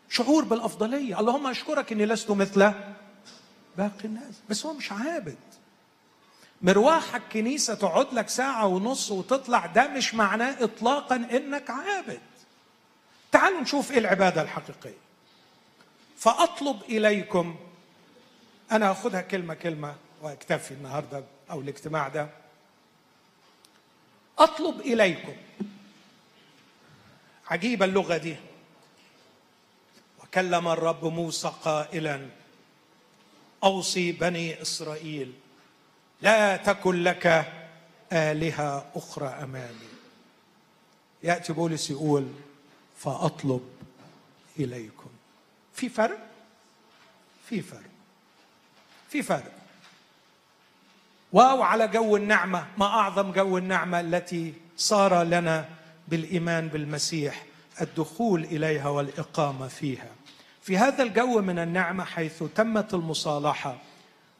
شعور بالأفضلية. اللهم أشكرك إني لست مثل باقي الناس. بس هو مش عابد. مروحك كنيسة تقعد لك ساعة ونص وتطلع ده مش معناه إطلاقا إنك عابد. تعالوا نشوف إيه العبادة الحقيقية. فأطلب إليكم أنا أخذها كلمة كلمة وأكتفي النهاردة أو الاجتماع ده. أطلب إليكم. عجيبة اللغة دي. كلم الرب موسى قائلا أوصي بني إسرائيل لا تكن لك آلهة أخرى أمامي. يأتي بولس يقول فأطلب إليكم. في فرق؟ في فرق. في فرق واو على جو النعمة ما أعظم جو النعمة التي صار لنا بالإيمان بالمسيح الدخول إليها والإقامة فيها. في هذا الجو من النعمة حيث تمت المصالحة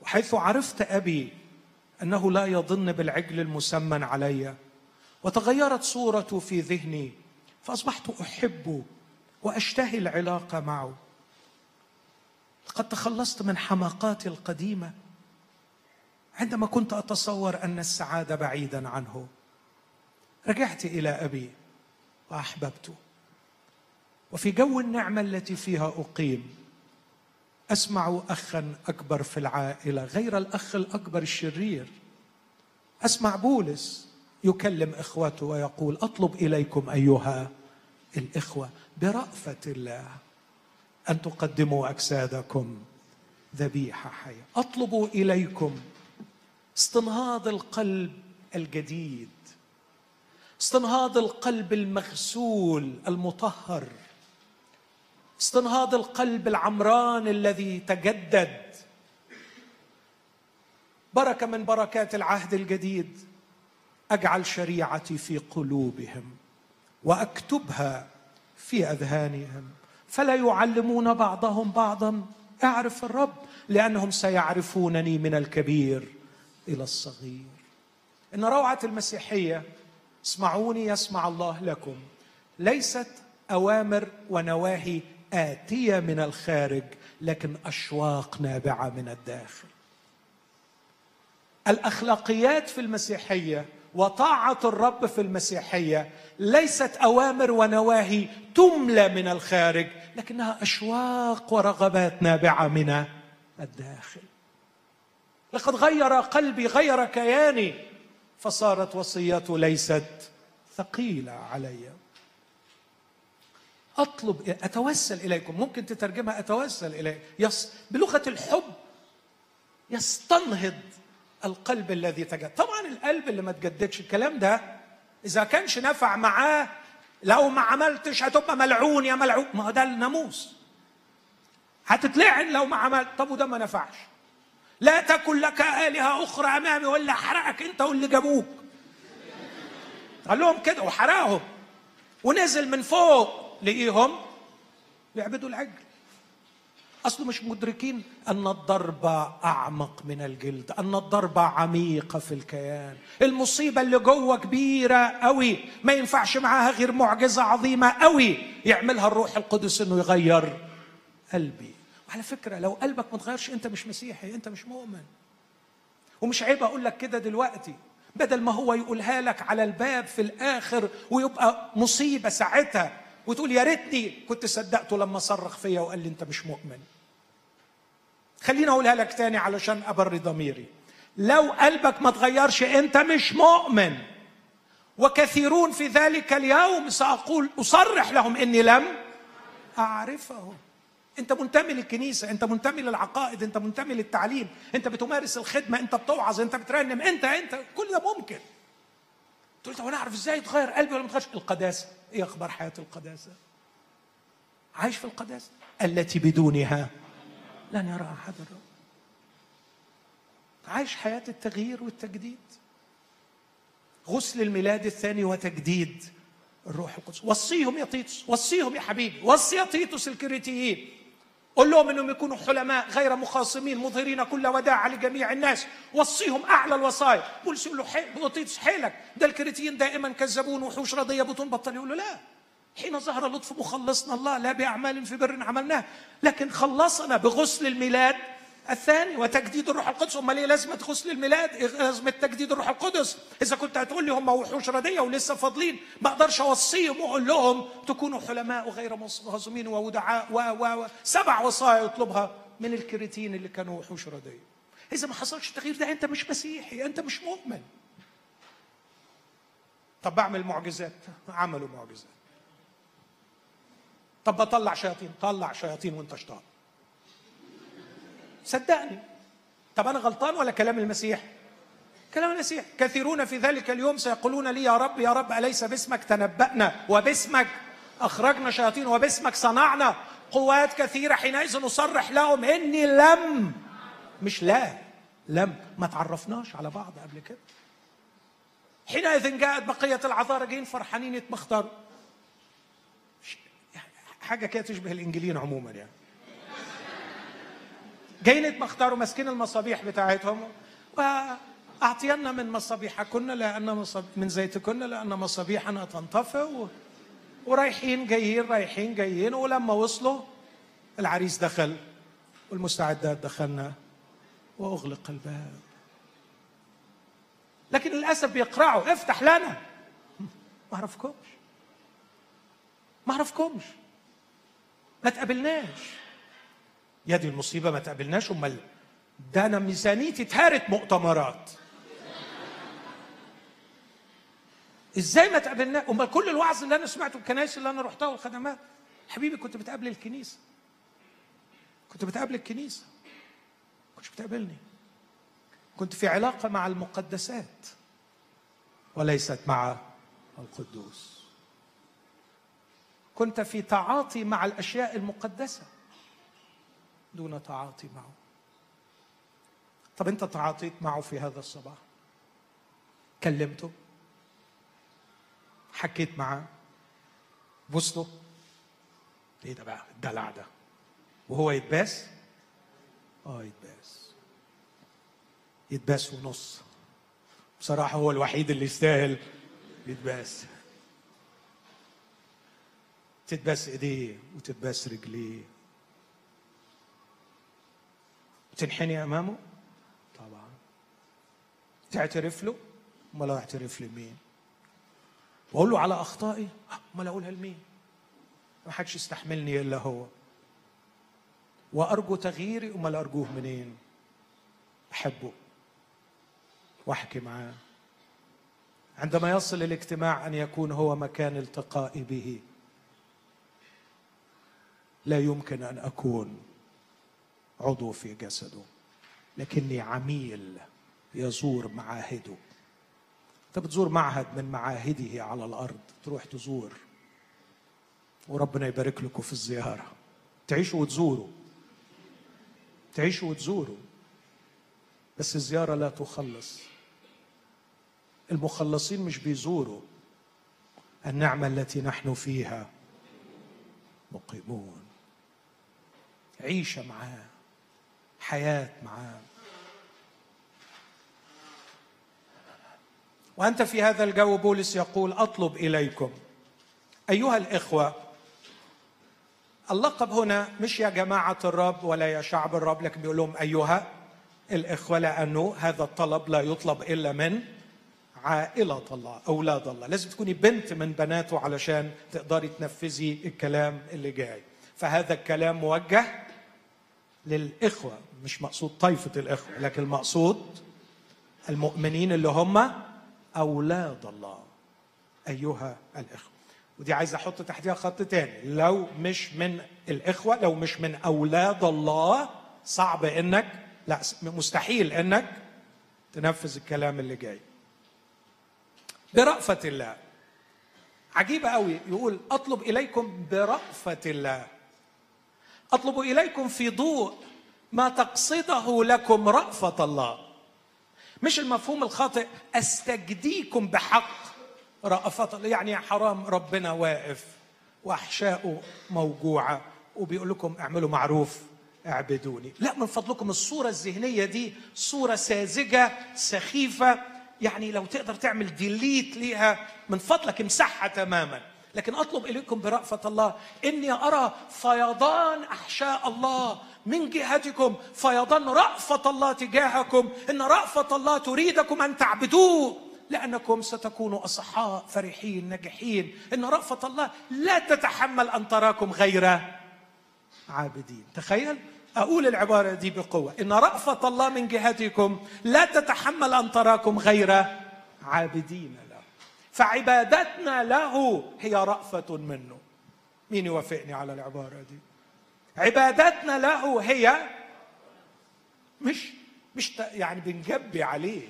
وحيث عرفت أبي أنه لا يظن بالعجل المسمن علي وتغيرت صورته في ذهني فأصبحت احبه وأشتهي العلاقة معه. لقد تخلصت من حماقاتي القديمة. عندما كنت أتصور أن السعادة بعيدا عنه رجعت إلى أبي واحببته وفي جو النعمة التي فيها أقيم أسمع اخا أكبر في العائلة غير الأخ الأكبر الشرير. أسمع بولس يكلم إخوته ويقول أطلب إليكم أيها الإخوة برأفة الله. أن تقدموا أجسادكم ذبيحة حية. أطلب إليكم استنهاض القلب الجديد استنهاض القلب المغسول المطهر استنهاض القلب العمران الذي تجدد. بركه من بركات العهد الجديد أجعل شريعتي في قلوبهم وأكتبها في أذهانهم. فلا يعلمون بعضهم بعضا. اعرف الرب لأنهم سيعرفونني من الكبير إلى الصغير. إن روعة المسيحية اسمعوني يسمع الله لكم ليست أوامر ونواهي آتية من الخارج لكن اشواق نابعه من الداخل. الأخلاقيات في المسيحية وطاعة الرب في المسيحية ليست أوامر ونواهي تملى من الخارج لكنها أشواق ورغبات نابعه من الداخل. لقد غير قلبي غير كياني فصارت وصيته ليست ثقيلة علي. أطلب أتوسل إليكم ممكن تترجمها أتوسل اليه يص بلغة الحب يستنهض القلب الذي تجدد طبعا القلب اللي ما تجددش الكلام ده إذا كانش نفع معاه لو ما عملتش هتبقى ملعون يا ملعون. ما هو ده الناموس. هتتلعن لو ما عملت. طب وده ما نفعش. لا تكن لك آلهة أخرى أمامي ولا أحرقك أنت واللي جابوك. قال لهم كده وحرقهم. ونزل من فوق لقيهم. بيعبدوا العجل. أصله مش مدركين أن الضربة أعمق من الجلد أن الضربة عميقة في الكيان. المصيبة اللي جوه كبيرة قوي ما ينفعش معاها غير معجزة عظيمة قوي يعملها الروح القدس أنه يغير قلبي. وعلى فكرة لو قلبك ما تغيرش أنت مش مسيحي أنت مش مؤمن. ومش عيب أقول لك كده دلوقتي بدل ما هو يقولها لك على الباب في الآخر ويبقى مصيبة ساعتها وتقول يا ريتني كنت صدقته لما صرخ فيا وقال لي أنت مش مؤمن. خليني أقولها لك تاني علشان ابري ضميري. لو قلبك ما تغيرش أنت مش مؤمن. وكثيرون في ذلك اليوم سأقول أصرح لهم إني لم أعرفه. أنت منتمي للكنيسة أنت منتمي للعقائد أنت منتمي للتعليم أنت بتمارس الخدمة أنت بتوعظ أنت بترنم أنت أنت كل ده ممكن. تقول طب أنا أعرف إزاي يتغير قلبي ولا ما القداسة. إيه أخبار حياة القداسة؟ عايش في القداسة. التي بدونها لن يرى أحد الرب. عايش حياة التغيير والتجديد. غسل الميلاد الثاني وتجديد الروح القدس. وصيهم يا تيتوس وصيهم يا حبيبي وصي يا تيتوس الكريتيين. قل لهم إنهم يكونوا حلماء غير مخاصمين مظهرين كل وداع لجميع الناس. وصيهم أعلى الوصايا. بولس يقول له حيل حيلك. ده الكريتيين دائما كذبون وحوش رضيه بطون بطل يقول له لا. حين ظهر لطف مخلصنا الله لا بأعمال في بر عملناه لكن خلصنا بغسل الميلاد الثاني وتجديد الروح القدس. أمال إيه لازمة غسل الميلاد؟ إيه لازمة تجديد الروح القدس؟ إذا كنت هتقول لي هم وحوش ردية ولسه فاضلين ما أقدرش أوصيهم وأقول لهم تكونوا حلماء وغير مهزومين وودعاء و و سبع وصايا يطلبها من الكريتين اللي كانوا وحوش ردية. إذا ما حصلش التغيير ده أنت مش مسيحي أنت مش مؤمن. طب بعمل معجزات عملوا معجزات. طب بطلع شياطين طلع شياطين وانت شطان صدقني. طب أنا غلطان ولا كلام المسيح؟ كلام المسيح. كثيرون في ذلك اليوم سيقولون لي يا رب يا رب أليس باسمك؟ تنبأنا وباسمك. أخرجنا شياطين وباسمك صنعنا قوات كثيرة حينئذ نصرح لهم إني لم. مش لا لم. ما تعرفناش على بعض قبل كده. حينئذ جاءت بقية العذارى جايين فرحانين يتمختروا. حاجة كده تشبه الانجيلين عموما يعني. جايين يتمختروا ماسكين المصابيح بتاعتهم وأعطينا من مصابيحكن لأن مصاب من زيتكن لأن مصابيحنا تنطفئ. ورايحين جايين رايحين جايين ولما وصلوا العريس دخل والمستعدات دخلنا وأغلق الباب. لكن للأسف بيقرعوا افتح لنا. ما أعرفكمش. ما أعرفكمش. ما تقابلناش. يا دي المصيبة ما تقابلناش أمال ده أنا ميزانيتي اتهرت مؤتمرات. إزاي ما تقابلنا؟ أمال كل الوعظ اللي أنا سمعته الكنائس اللي أنا رحتها والخدمات. حبيبي كنت بتقابل الكنيسة. كنت بتقابل الكنيسة. كنتش بتقابلني. كنت في علاقة مع المقدسات. وليست مع القدوس. كنت في تعاطي مع الأشياء المقدسة دون تعاطي معه. طب أنت تعاطيت معه في هذا الصباح؟ كلمته؟ حكيت معاه؟ بوسته إيه ده بقى؟ الدلع ده. وهو يتباس؟ آه يتباس. يتباس ونص. بصراحة هو الوحيد اللي يستاهل يتباس. تتباس ايديه وتتباس رجليه وتنحني أمامه؟ طبعا. تعترف له؟ امال اعترف لمين؟ واقول له على أخطائي؟ امال أقولها لمين؟ ما حدش يستحملني إلا هو. وأرجو تغييري امال أرجوه منين؟ أحبه. وأحكي معاه. عندما يصل الاجتماع أن يكون هو مكان التقائي به. لا يمكن أن أكون عضو في جسده لكني عميل يزور معاهده. انت بتزور معهد من معاهده على الأرض تروح تزور. وربنا يبارك لكم في الزيارة. تعيشوا وتزوروا. تعيشوا وتزوروا. بس الزيارة لا تخلص. المخلصين مش بيزوروا. النعمة التي نحن فيها مقيمون. عيشة معاه حياة معاه. وأنت في هذا الجو بولس يقول أطلب إليكم. أيها الإخوة اللقب هنا مش يا جماعة الرب ولا يا شعب الرب لكن بيقول لهم أيها الإخوة لأنه هذا الطلب لا يطلب إلا من عائلة الله أولاد الله. لازم تكوني بنت من بناته علشان تقدري تنفذي الكلام اللي جاي. فهذا الكلام موجه للإخوة مش مقصود طائفة الإخوة لكن المقصود المؤمنين اللي هم أولاد الله أيها الإخوة. ودي عايز أحط تحتها خط تاني. لو مش من الإخوة لو مش من أولاد الله صعب إنك لا مستحيل إنك تنفذ الكلام اللي جاي. برأفة الله. عجيبة قوي يقول أطلب إليكم برأفة الله. أطلب إليكم في ضوء ما تقصده لكم رأفة الله. مش المفهوم الخاطئ؟ أستجديكم بحق رأفة الله. يعني حرام ربنا واقف وأحشاؤه موجوعة وبيقول لكم اعملوا معروف اعبدوني. لا من فضلكم الصورة الذهنية دي صورة ساذجة سخيفة. يعني لو تقدر تعمل ديليت ليها من فضلك امسحها تماما. لكن أطلب إليكم برأفة الله إني أرى فيضان أحشاء الله من جهتكم فيضان رأفة الله تجاهكم إن رأفة الله تريدكم أن تعبدوه لأنكم ستكونوا أصحاء فرحين ناجحين إن رأفة الله لا تتحمل أن تراكم غير عابدين. تخيل؟ أقول العبارة دي بقوة إن رأفة الله من جهتكم لا تتحمل أن تراكم غير عابدين. فعبادتنا له هي رأفة منه. مين يوافقني على العبارة دي؟ عبادتنا له هي مش مش يعني بنجبي عليه.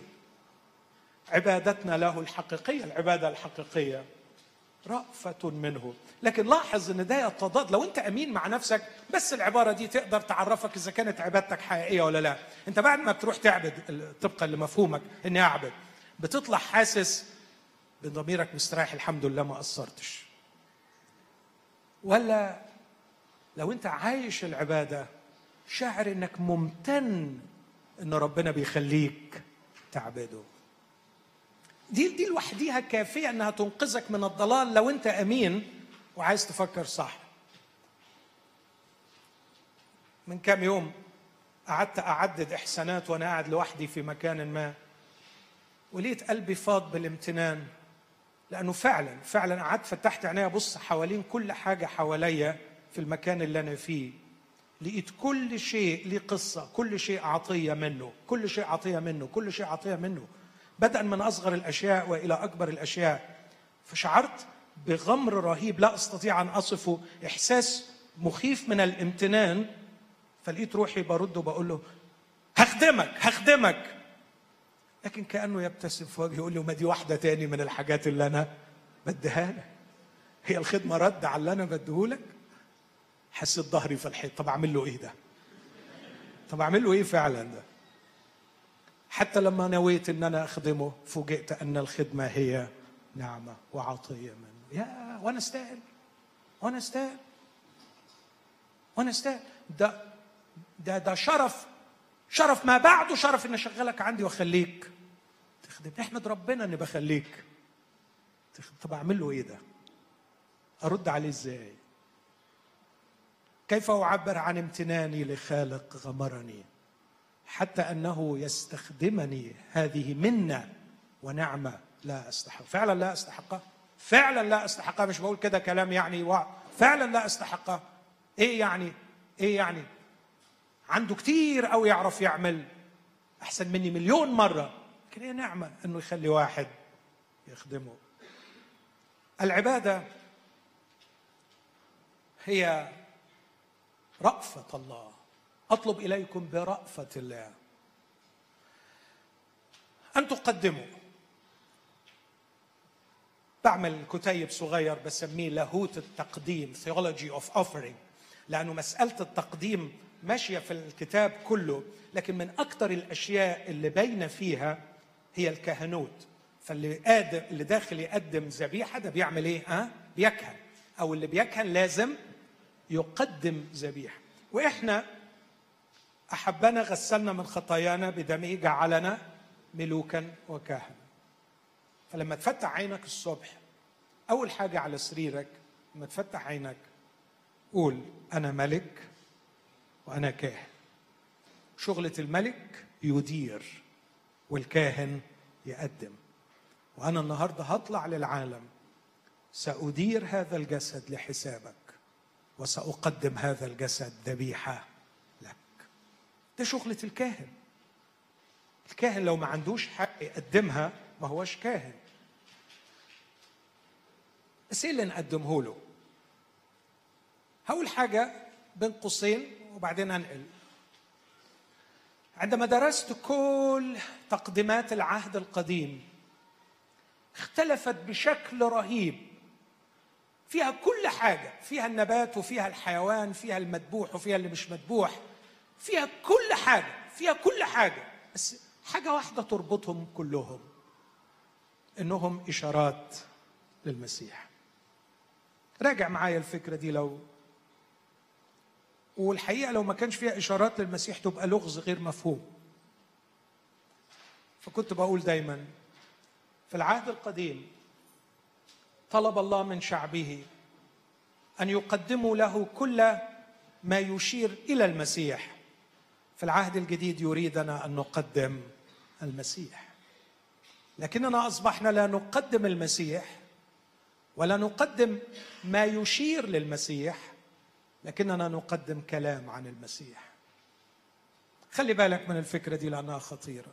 عبادتنا له الحقيقية العبادة الحقيقية رأفة منه. لكن لاحظ إن ده يتضاد. لو أنت أمين مع نفسك بس العبارة دي تقدر تعرفك إذا كانت عبادتك حقيقية ولا لا. أنت بعد ما بتروح تعبد طبقا لمفهومك إني أعبد بتطلع حاسس بضميرك مستريح الحمد لله ما قصرتش. ولا لو انت عايش العبادة شاعر انك ممتن ان ربنا بيخليك تعبده. دي دي لوحديها كافية انها تنقذك من الضلال لو انت أمين وعايز تفكر صح. من كام يوم قعدت أعدد إحسانات وأنا قاعد لوحدي في مكان ما ولقيت قلبي فاض بالامتنان. لأنه فعلا فعلا قعدت فتحت عيني ابص حوالين كل حاجة حواليا في المكان اللي أنا فيه. لقيت كل شيء ليه قصة كل شيء عطية منه كل شيء عطية منه كل شيء عطية منه. بدءا من أصغر الأشياء وإلى أكبر الأشياء فشعرت بغمر رهيب لا أستطيع أن أصفه إحساس مخيف من الامتنان. فلقيت روحي برد وبقول له هخدمك هخدمك. لكن كأنه يبتسم في وجهي يقول لي وما دي واحدة تاني من الحاجات اللي أنا بديها لك؟ هي الخدمة رد على اللي أنا بديهولك؟ حسيت ظهري في الحيط. طب أعمل له إيه ده؟ طب أعمل له إيه فعلا ده؟ حتى لما نويت إن أنا أخدمه فوجئت أن الخدمة هي نعمة وعطية منه. يا وأنا استاهل. وأنا استاهل. وأنا استاهل. ده ده ده شرف. شرف ما بعده شرف إني أشغلك عندي وأخليك تخدم. احمد ربنا اني بخليك. طب اعمل له إيه ده؟ ارد عليه إزاي؟ كيف اعبر عن امتناني لخالق غمرني؟ حتى انه يستخدمني هذه منة ونعمة لا أستحق. فعلا لا استحقها فعلا لا استحقها مش بقول كده كلام يعني و... فعلا لا استحقها إيه يعني؟ إيه يعني؟ عنده كتير قوي يعرف يعمل. أحسن مني مليون مرة. لكن هي نعمة إنه يخلي واحد يخدمه. العبادة هي رأفة الله. أطلب إليكم برأفة الله. أن تقدموا. بعمل كتيب صغير بسميه لاهوت التقديم theology of offering. لأنه مسألة التقديم ماشية في الكتاب كله لكن من أكثر الأشياء اللي باينة فيها هي الكهنوت. فاللي قادم اللي داخل يقدم ذبيحة ده بيعمل إيه؟ ها؟ بيكهن. أو اللي بيكهن لازم يقدم ذبيحة. وإحنا أحبنا غسلنا من خطايانا بدمه جعلنا ملوكا وكهنة فلما تفتح عينك الصبح أول حاجة على سريرك لما تفتح عينك قول أنا ملك وأنا كاهن. شغلة الملك يدير. والكاهن يقدم. وأنا النهاردة هطلع للعالم. سأدير هذا الجسد لحسابك وسأقدم هذا الجسد ذبيحة لك. ده شغلة الكاهن. الكاهن لو ما عندوش حق يقدمها ما هوش كاهن. بس إيه اللي نقدمه له؟ هقول حاجة بين قوسين وبعدين انقل عندما درست كل تقديمات العهد القديم اختلفت بشكل رهيب. فيها كل حاجة فيها النبات وفيها الحيوان فيها المذبوح وفيها اللي مش مذبوح فيها كل حاجة فيها كل حاجة بس حاجة واحدة تربطهم كلهم إنهم إشارات للمسيح. راجع معايا الفكرة دي لو والحقيقة لو ما كانش فيها إشارات للمسيح تبقى لغز غير مفهوم. فكنت بقول دايما في العهد القديم طلب الله من شعبه أن يقدموا له كل ما يشير إلى المسيح. في العهد الجديد يريدنا أن نقدم المسيح. لكننا أصبحنا لا نقدم المسيح ولا نقدم ما يشير للمسيح لكننا نقدم كلام عن المسيح. خلي بالك من الفكرة دي لأنها خطيرة.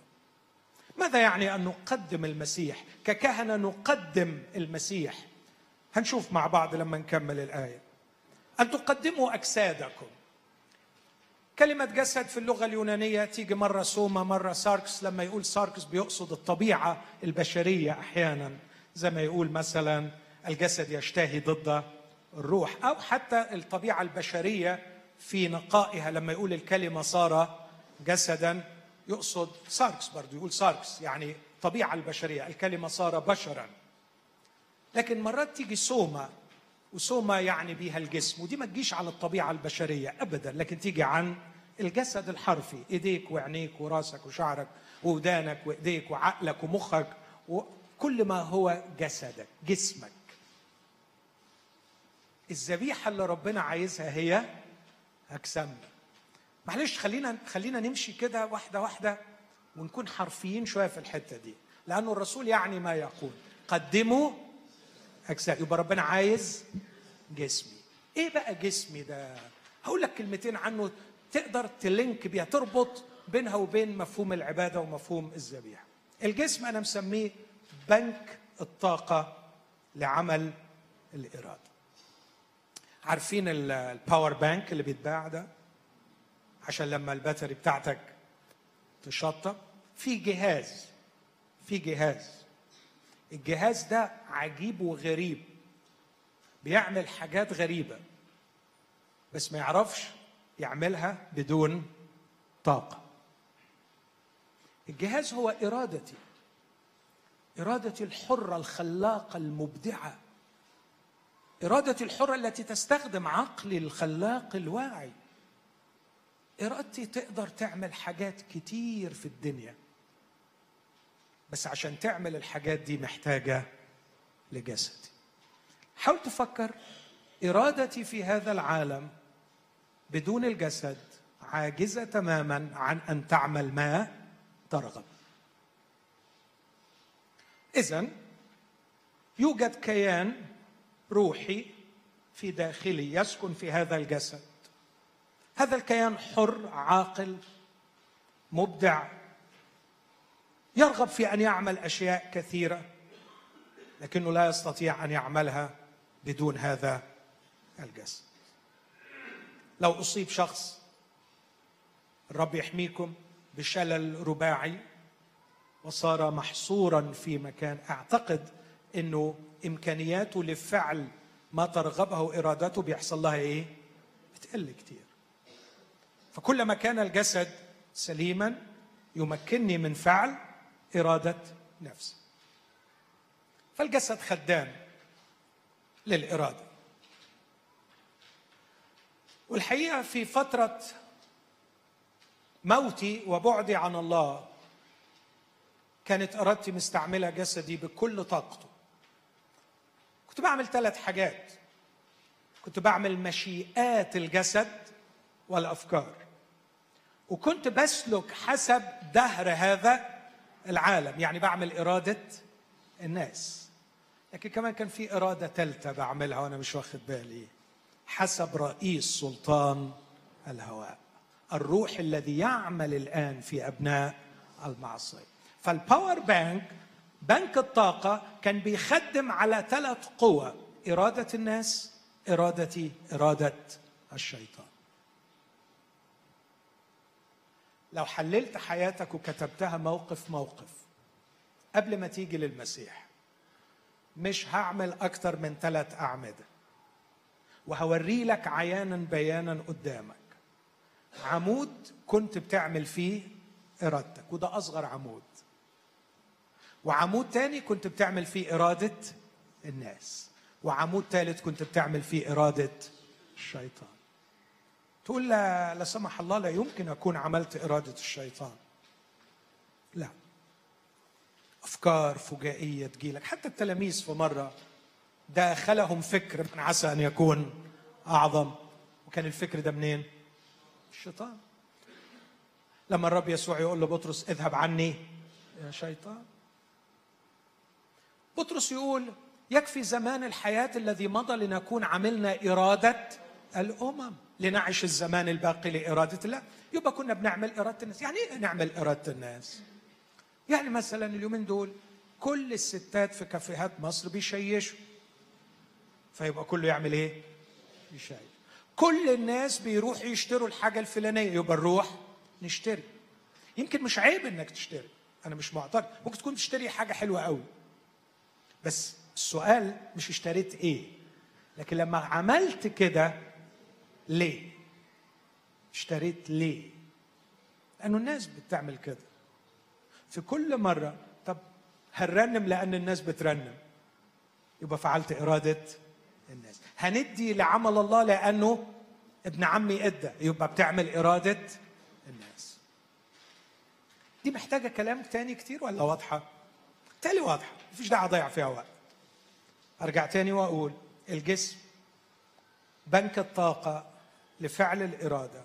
ماذا يعني أن نقدم المسيح؟ ككهنة نقدم المسيح. هنشوف مع بعض لما نكمل الآية. أن تقدموا أجسادكم. كلمة جسد في اللغة اليونانية تيجي مرة σώμα مرة σαρξ لما يقول σαρξ بيقصد الطبيعة البشرية أحيانا زي ما يقول مثلا الجسد يشتهي ضد الروح أو حتى الطبيعة البشرية في نقائها لما يقول الكلمة صار جسدا يقصد σαρξ برضه يقول σαρξ يعني الطبيعة البشرية الكلمة صار بشرا. لكن مرات تيجي σώμα و σώμα يعني بيها الجسم ودي ما تجيش على الطبيعة البشرية أبدا لكن تيجي عن الجسد الحرفي إيديك وعينيك وراسك وشعرك ودانك وإيديك وعقلك ومخك وكل ما هو جسدك جسمك. الذبيحة اللي ربنا عايزها هي أجسامنا. معلش خلينا خلينا نمشي كده واحدة واحدة ونكون حرفيين شوية في الحتة دي. لأنه الرسول يعني ما يقول. قدموا أجساد يبقى ربنا عايز جسمي. إيه بقى جسمي ده؟ هقول لك كلمتين عنه تقدر تلينك بيها تربط بينها وبين مفهوم العبادة ومفهوم الذبيحة. الجسم أنا مسميه بنك الطاقة لعمل الإرادة. عارفين ال power bank اللي بيتباع ده؟ عشان لما ال battery بتاعتك تشطب. في جهاز في جهاز. الجهاز ده عجيب وغريب. بيعمل حاجات غريبة بس ما يعرفش يعملها بدون طاقة. الجهاز هو إرادتي إرادتي الحرة الخلاقة المبدعة. ارادتي الحرة التي تستخدم عقلي الخلاق الواعي. إرادتي تقدر تعمل حاجات كتير في الدنيا. بس عشان تعمل الحاجات دي محتاجة لجسدي. حاول تفكر إرادتي في هذا العالم بدون الجسد عاجزة تماما عن أن تعمل ما ترغب. اذا يوجد كيان روحي في داخلي يسكن في هذا الجسد. هذا الكيان حر عاقل مبدع يرغب في أن يعمل أشياء كثيرة لكنه لا يستطيع أن يعملها بدون هذا الجسد. لو أصيب شخص الرب يحميكم بشلل رباعي وصار محصورا في مكان أعتقد إنه إمكانياته لفعل ما ترغبه إرادته بيحصل لها إيه؟ بتقل كتير. فكلما كان الجسد سليما يمكنني من فعل إرادة نفسي. فالجسد خدام للإرادة. والحقيقة في فترة موتي وبعدي عن الله كانت إرادتي مستعملة جسدي بكل طاقته كنت بعمل ثلاث حاجات. كنت بعمل مشيئات الجسد والأفكار. وكنت بسلك حسب دهر هذا العالم. يعني بعمل إرادة الناس. لكن كمان كان في إرادة ثالثة بعملها وأنا مش واخد بالي. حسب رئيس سلطان الهواء. الروح الذي يعمل الآن في أبناء المعصيه فالباور بانك بنك الطاقة كان بيخدم على ثلاث قوى إرادة الناس إرادتي إرادة الشيطان. لو حللت حياتك وكتبتها موقف موقف قبل ما تيجي للمسيح مش هعمل أكتر من ثلاث أعمدة وهوري لك عيانا بيانا قدامك. عمود كنت بتعمل فيه إرادتك وده أصغر عمود. وعمود تاني كنت بتعمل فيه إرادة الناس وعمود ثالث كنت بتعمل فيه إرادة الشيطان. تقول لا لا سمح الله لا يمكن أكون عملت إرادة الشيطان. لا. أفكار فجائية تجيلك. حتى التلاميذ في مرة داخلهم فكر من عسى أن يكون أعظم. وكان الفكر ده منين؟ الشيطان. لما الرب يسوع يقول لبطرس اذهب عني يا شيطان. بطرس يقول يكفي زمان الحياة الذي مضى لنكون عملنا إرادة الأمم. لنعيش الزمان الباقي لإرادة الله. يبقى كنا بنعمل إرادة الناس. يعني إيه نعمل إرادة الناس؟ يعني مثلا اليومين دول كل الستات في كافيهات مصر بيشيشوا. فيبقى كله يعمل إيه؟ يشيش. كل الناس بيروحوا يشتروا الحاجة الفلانية. يبقى نروح نشتري. يمكن مش عيب إنك تشتري. أنا مش معترض. ممكن تكون تشتري حاجة حلوة قوي بس السؤال مش اشتريت إيه؟ لكن لما عملت كده ليه؟ اشتريت ليه؟ لأنه الناس بتعمل كده. في كل مرة طب هنرنم لأن الناس بترنم. يبقى فعلت إرادة الناس. هندي لعمل الله لأنه ابن عمي إدى. يبقى بتعمل إرادة الناس. دي محتاجة كلام تاني كتير ولا واضحة؟ تالي واضحه مفيش داعي أضيع فيها وقت. أرجع تاني وأقول الجسم بنك الطاقة لفعل الإرادة.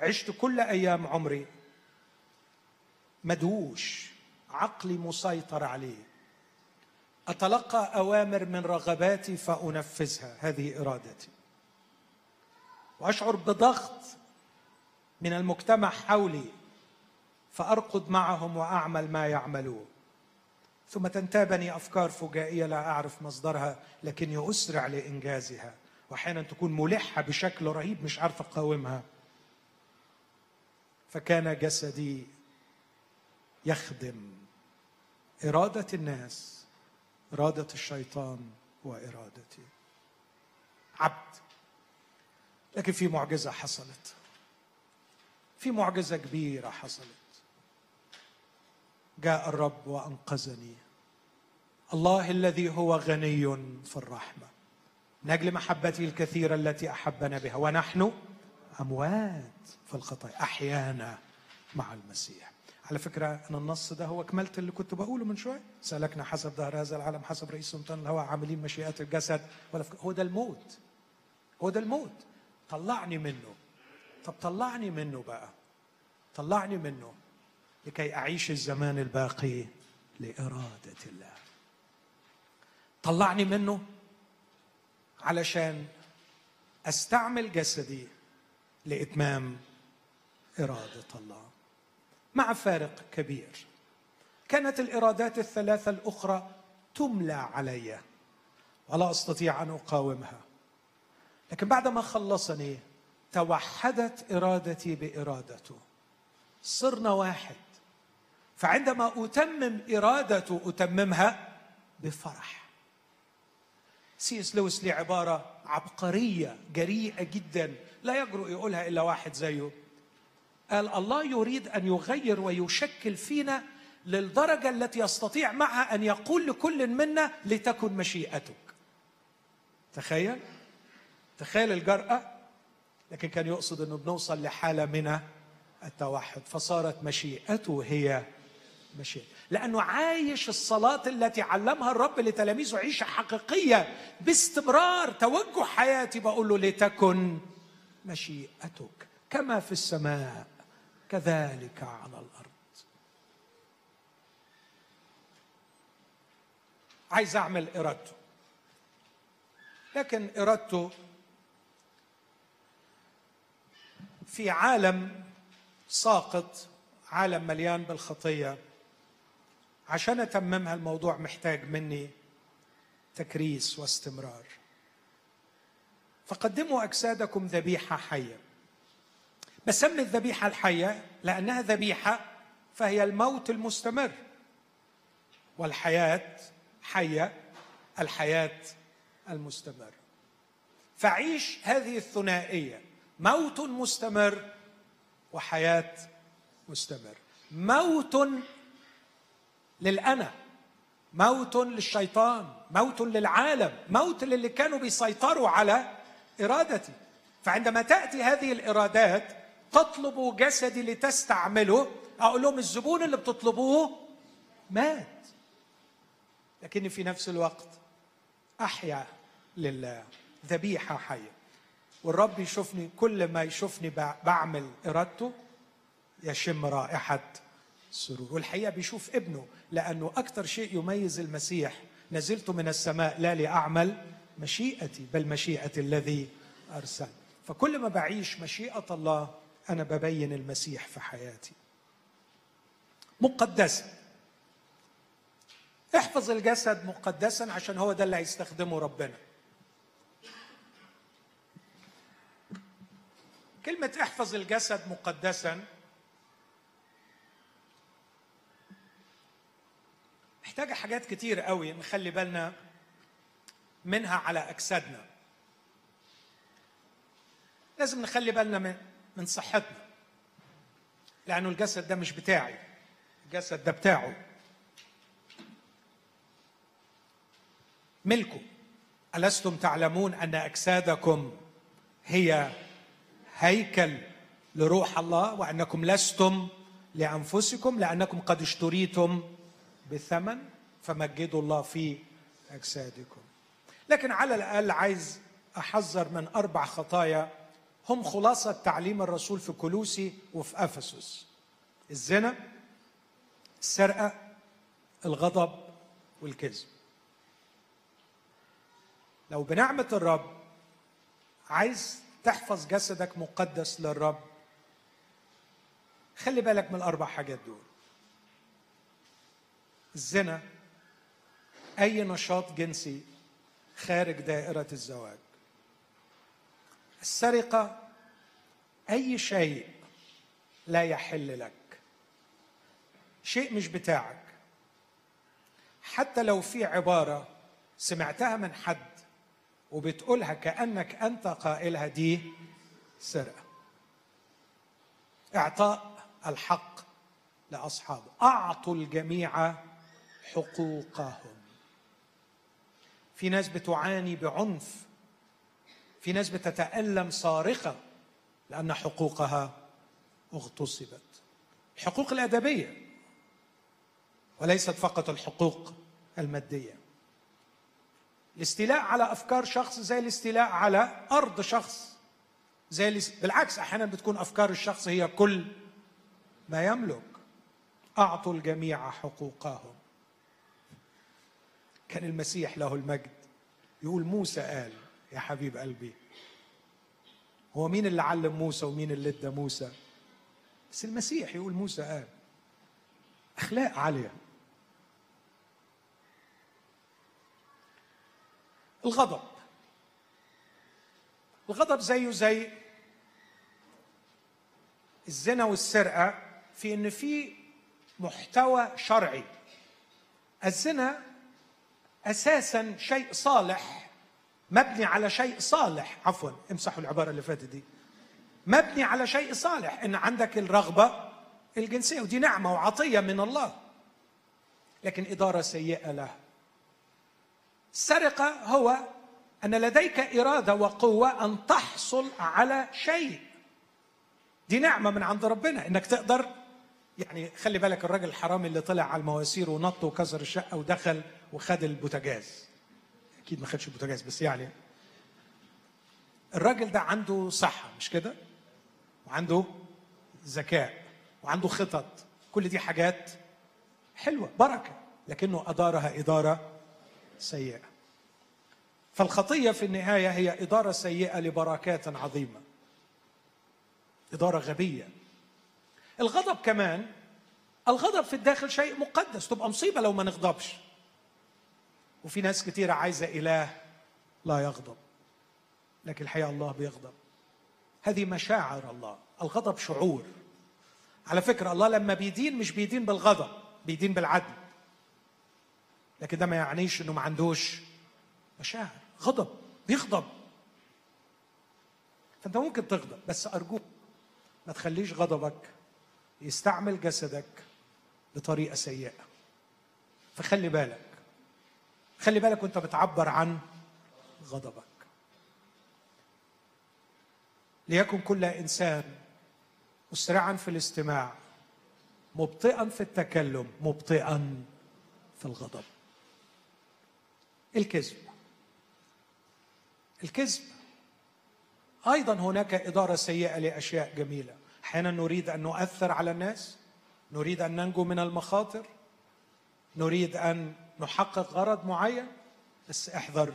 عشت كل أيام عمري مدووش عقلي مسيطر عليه. أتلقى أوامر من رغباتي فأنفذها هذه إرادتي. وأشعر بضغط من المجتمع حولي فأرقد معهم وأعمل ما يعملون. ثم تنتابني أفكار فجائية لا أعرف مصدرها لكني أسرع لإنجازها وأحيانا تكون ملحة بشكل رهيب مش عارف أقاومها. فكان جسدي يخدم إرادة الناس إرادة الشيطان وإرادتي. عبد. لكن في معجزة حصلت. في معجزة كبيرة حصلت. جاء الرب وأنقذني. الله الذي هو غني في الرحمة. من أجل محبته الكثيرة التي أحبنا بها. ونحن أموات في الخطايا. أحيانا مع المسيح. على فكرة أنا النص ده هو كملت اللي كنت بقوله من شوية. سلكنا حسب ظهر هذا العالم حسب رئيس سلطان الهواء عاملين مشيئات الجسد. ولا هو ده الموت. هو ده الموت. طلعني منه. طب طلعني منه بقى. طلعني منه. لكي أعيش الزمان الباقي لإرادة الله. طلعني منه علشان أستعمل جسدي لإتمام إرادة الله. مع فارق كبير. كانت الإرادات الثلاثة الأخرى تملى علي ولا أستطيع أن أقاومها. لكن بعدما خلصني توحدت إرادتي بإرادته. صرنا واحد. فعندما أتمم ارادته أتممها بفرح. سيس لويس ليه عبارة عبقرية جريئة جدا لا يجرؤ يقولها إلا واحد زيه. قال الله يريد أن يغير ويشكل فينا للدرجة التي يستطيع معها أن يقول لكل منا لتكن مشيئتك. تخيل؟ تخيل الجرأة. لكن كان يقصد إنه بنوصل لحالة من التوحد. فصارت مشيئته هي مشيئة لأنه عايش الصلاة التي علمها الرب لتلاميذه عيشة حقيقية باستمرار توجه حياتي. بقول له لتكن مشيئتك كما في السماء كذلك على الأرض. عايز أعمل إرادته. لكن إرادته في عالم ساقط عالم مليان بالخطية. عشان أتممها الموضوع محتاج مني تكريس واستمرار. فقدموا أجسادكم ذبيحة حية. بسمي الذبيحة الحية لأنها ذبيحة فهي الموت المستمر. والحياة حية الحياة المستمر. فعيش هذه الثنائية. موت مستمر وحياة مستمر. موت للأنا موت للشيطان موت للعالم موت للي كانوا بيسيطروا على إرادتي. فعندما تأتي هذه الإرادات تطلبوا جسدي لتستعمله. أقول لهم الزبون اللي بتطلبوه مات. لكني في نفس الوقت أحيا لله ذبيحة حية. والرب يشوفني كل ما يشوفني بعمل إرادته يشم رائحة سرور والحقيقة بيشوف ابنه لأنه أكثر شيء يميز المسيح نزلت من السماء لا لأعمل مشيئتي بل مشيئة الذي أرسل. فكل ما بعيش مشيئة الله أنا ببين المسيح في حياتي. مقدسا احفظ الجسد مقدسا عشان هو ده اللي هيستخدمه ربنا. كلمة احفظ الجسد مقدسا محتاجة حاجات كتير قوي نخلي بالنا منها على أجسادنا. لازم نخلي بالنا من صحتنا. لأنه الجسد ده مش بتاعي. الجسد ده بتاعه. ملكه. ألستم تعلمون أن أجسادكم هي هيكل لروح الله وأنكم لستم لأنفسكم لأنكم قد اشتريتم بثمن فمجدوا الله في أجسادكم. لكن على الأقل عايز أحذر من أربع خطايا هم خلاصة تعليم الرسول في كلوسي وفي أفسس. الزنا السرقة الغضب والكذب. لو بنعمة الرب عايز تحفظ جسدك مقدس للرب خلي بالك من الأربع حاجات دول. الزنا أي نشاط جنسي خارج دائرة الزواج. السرقة أي شيء لا يحل لك. شيء مش بتاعك. حتى لو في عبارة سمعتها من حد وبتقولها كأنك أنت قائلها دي سرقة. إعطاء الحق لأصحابه. أعطوا الجميع حقوقهم. في ناس بتعاني بعنف في ناس بتتألم صارخة لأن حقوقها اغتصبت. الحقوق الأدبية وليست فقط الحقوق المادية. الاستيلاء على أفكار شخص زي الاستيلاء على أرض شخص زي الاست... بالعكس أحيانا بتكون أفكار الشخص هي كل ما يملك. أعطوا الجميع حقوقهم. كان المسيح له المجد. يقول موسى قال يا حبيب قلبي هو مين اللي علم موسى ومين اللي ادى موسى؟ بس المسيح يقول موسى قال أخلاق عالية. الغضب. الغضب زيه زي الزنا والسرقة في إن في محتوى شرعي. الزنا أساسا شيء صالح مبني على شيء صالح. عفوا امسحوا العبارة اللي فاتت دي. مبني على شيء صالح. إن عندك الرغبة الجنسية ودي نعمة وعطية من الله. لكن إدارة سيئة له. السرقه هو أن لديك إرادة وقوة أن تحصل على شيء. دي نعمة من عند ربنا. إنك تقدر يعني خلي بالك الراجل الحرامي اللي طلع على المواسير ونط وكسر الشقة ودخل وخد البوتاجاز. أكيد ما خدش البوتاجاز بس يعني الراجل ده عنده صحة مش كده؟ وعنده ذكاء وعنده خطط. كل دي حاجات حلوة بركة لكنه أدارها إدارة سيئة. فالخطية في النهاية هي إدارة سيئة لبركات عظيمة. إدارة غبية. الغضب كمان الغضب في الداخل شيء مقدس. تبقى مصيبة لو ما نغضبش. وفي ناس كتيرة عايزة إله لا يغضب لكن الحقيقة الله بيغضب. هذه مشاعر الله. الغضب شعور. على فكرة الله لما بيدين مش بيدين بالغضب بيدين بالعدل. لكن ده ما يعنيش إنه ما عندوش مشاعر. غضب بيغضب. فأنت ممكن تغضب بس أرجوك ما تخليش غضبك يستعمل جسدك بطريقة سيئة. فخلي بالك خلي بالك وانت بتعبر عن غضبك. ليكن كل إنسان مسرعا في الاستماع مبطئا في التكلم مبطئا في الغضب. الكذب. الكذب. أيضا هناك إدارة سيئة لأشياء جميلة. أحيانا نريد أن نؤثر على الناس نريد أن ننجو من المخاطر نريد أن نحقق غرض معين؟ بس احذر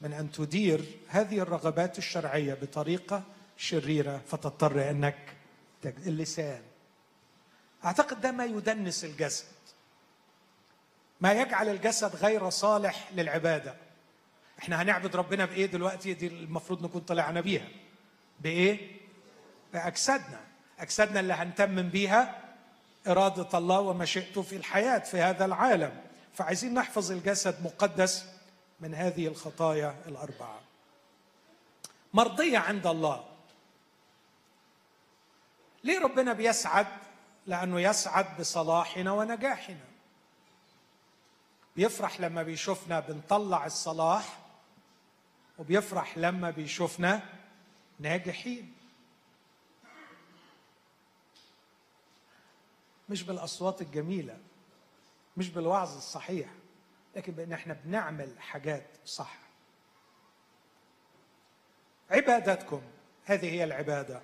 من أن تدير هذه الرغبات الشرعية بطريقة شريرة فتضطر أنك اللسان. أعتقد ده ما يدنس الجسد. ما يجعل الجسد غير صالح للعبادة. إحنا هنعبد ربنا بإيه دلوقتي؟ دي المفروض نكون طلعنا بيها. بإيه؟ بأجسادنا. أجسادنا اللي هنتمم بيها إرادة الله ومشيئته في الحياة في هذا العالم. فعايزين نحفظ الجسد مقدس من هذه الخطايا الأربعة. مرضية عند الله. ليه ربنا بيسعد؟ لأنه يسعد بصلاحنا ونجاحنا. بيفرح لما بيشوفنا بنطلع الصلاح وبيفرح لما بيشوفنا ناجحين. مش بالأصوات الجميلة. مش بالوعظ الصحيح لكن بأن إحنا بنعمل حاجات صح. عبادتكم هذه هي العبادة.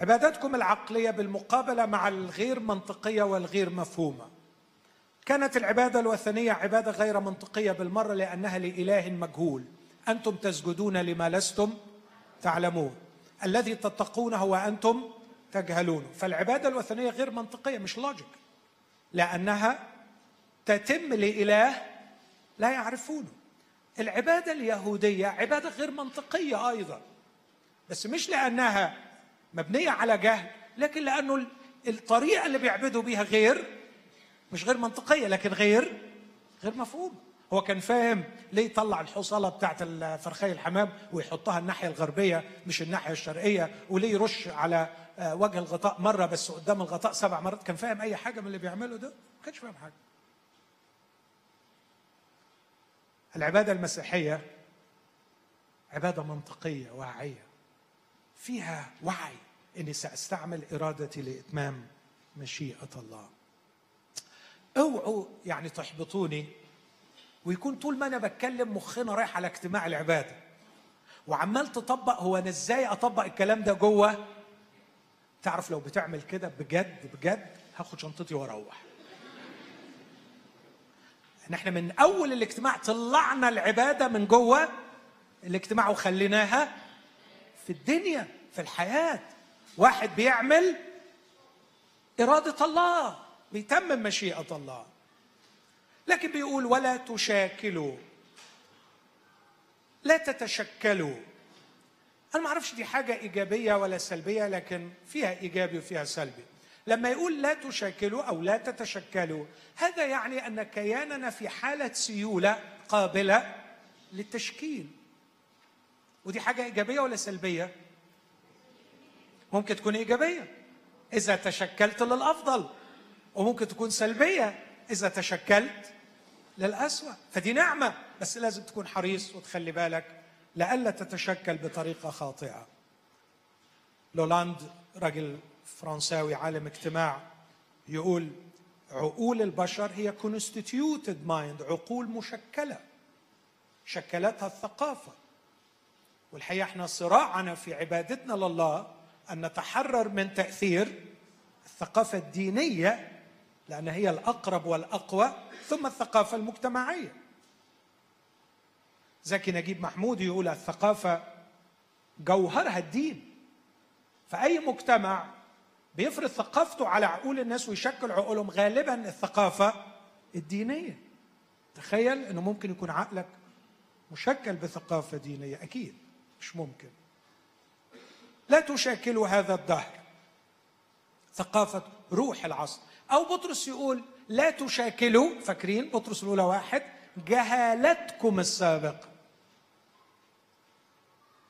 عبادتكم العقلية بالمقابلة مع الغير منطقية والغير مفهومة. كانت العبادة الوثنية عبادة غير منطقية بالمرة لأنها لإله مجهول. أنتم تسجدون لما لستم تعلمون. الذي تتقونه وأنتم تجهلونه فالعبادة الوثنية غير منطقية مش لوجيك لأنها تتم لإله لا يعرفونه. العبادة اليهودية عبادة غير منطقية أيضا بس مش لأنها مبنية على جهل لكن لأنه الطريقة اللي بيعبدوا بيها غير مش غير منطقية لكن غير غير مفهومه هو كان فاهم ليه يطلع الحصاله بتاعت فرخي الحمام ويحطها الناحية الغربية مش الناحية الشرقية وليه يرش على وجه الغطاء مرة بس قدام الغطاء سبع مرات. كان فاهم أي حاجة من اللي بيعمله ده؟ ما كانش فاهم حاجة. العبادة المسيحية عبادة منطقية واعية. فيها وعي إني سأستعمل إرادتي لإتمام مشيئة الله. اوعوا يعني تحبطوني ويكون طول ما أنا بتكلم مخنا رايح على اجتماع العبادة. وعمال تطبق هو أنا إزاي أطبق الكلام ده جوه؟ تعرف لو بتعمل كده بجد بجد هاخد شنطتي وأروح. ان إحنا من أول الاجتماع طلعنا العبادة من جوه الاجتماع وخليناها في الدنيا في الحياة. واحد بيعمل إرادة الله بيتمم مشيئة الله. لكن بيقول ولا تشاكلوا لا تتشكلوا. أنا ما أعرفش دي حاجة إيجابية ولا سلبية لكن فيها إيجابي وفيها سلبي. لما يقول لا تشاكلوا أو لا تتشكلوا هذا يعني أن كياننا في حالة سيولة قابلة للتشكيل. ودي حاجة إيجابية ولا سلبية؟ ممكن تكون إيجابية. إذا تشكلت للأفضل وممكن تكون سلبية إذا تشكلت للأسوأ. فدي نعمة بس لازم تكون حريص وتخلي بالك لئلا تتشكل بطريقة خاطئة. لولاند راجل فرنساوي عالم اجتماع يقول عقول البشر هي constituted mind عقول مشكلة شكلتها الثقافة. والحقيقة إحنا صراعنا في عبادتنا لله أن نتحرر من تأثير الثقافة الدينية لأن هي الأقرب والأقوى ثم الثقافة المجتمعية. زكي نجيب محمود يقول الثقافة جوهرها الدين. فأي مجتمع بيفرض ثقافته على عقول الناس ويشكل عقولهم غالبا الثقافة الدينية. تخيل إنه ممكن يكون عقلك مشكل بثقافة دينية. أكيد مش ممكن. لا تشاكلوا هذا الدهر. ثقافة روح العصر. أو بطرس يقول لا تشاكلوا فاكرين بطرس الأولى واحد جهالتكم السابقة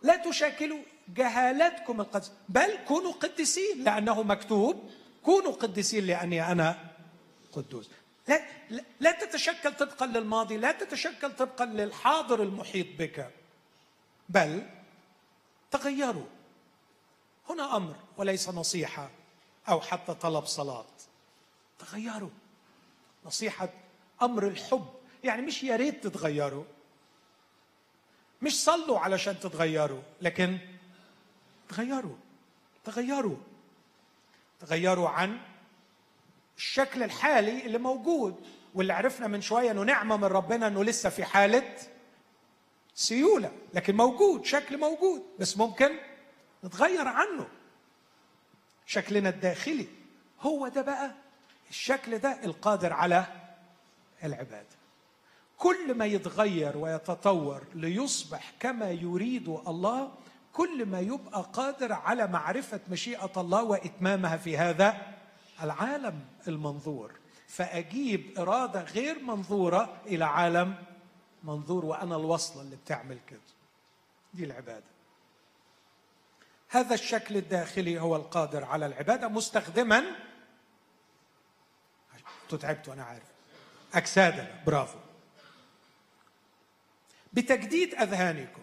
لا تشاكلوا جهالتكم القدس بل كونوا قديسين لأنه مكتوب كونوا قديسين لأني أنا قدوس. لا, لا, لا تتشكل طبقا للماضي لا تتشكل طبقا للحاضر المحيط بك بل تغيروا. هنا أمر وليس نصيحة أو حتى طلب صلاة. تغيروا. نصيحة أمر الحب يعني مش يا ريت تتغيروا. مش صلوا علشان تتغيروا لكن تغيروا تغيروا تغيروا عن الشكل الحالي اللي موجود واللي عرفنا من شوية إنه نعمة من ربنا إنه لسه في حالة سيولة لكن موجود شكل موجود بس ممكن نتغير عنه. شكلنا الداخلي هو ده بقى الشكل ده القادر على العبادة. كل ما يتغير ويتطور ليصبح كما يريد الله كل ما يبقى قادر على معرفة مشيئة الله وإتمامها في هذا العالم المنظور. فأجيب إرادة غير منظورة إلى عالم منظور وأنا الوصله اللي بتعمل كده. دي العبادة. هذا الشكل الداخلي هو القادر على العبادة مستخدما أنتوا تعبتوا أنا عارف. أجسادنا برافو. بتجديد أذهانكم.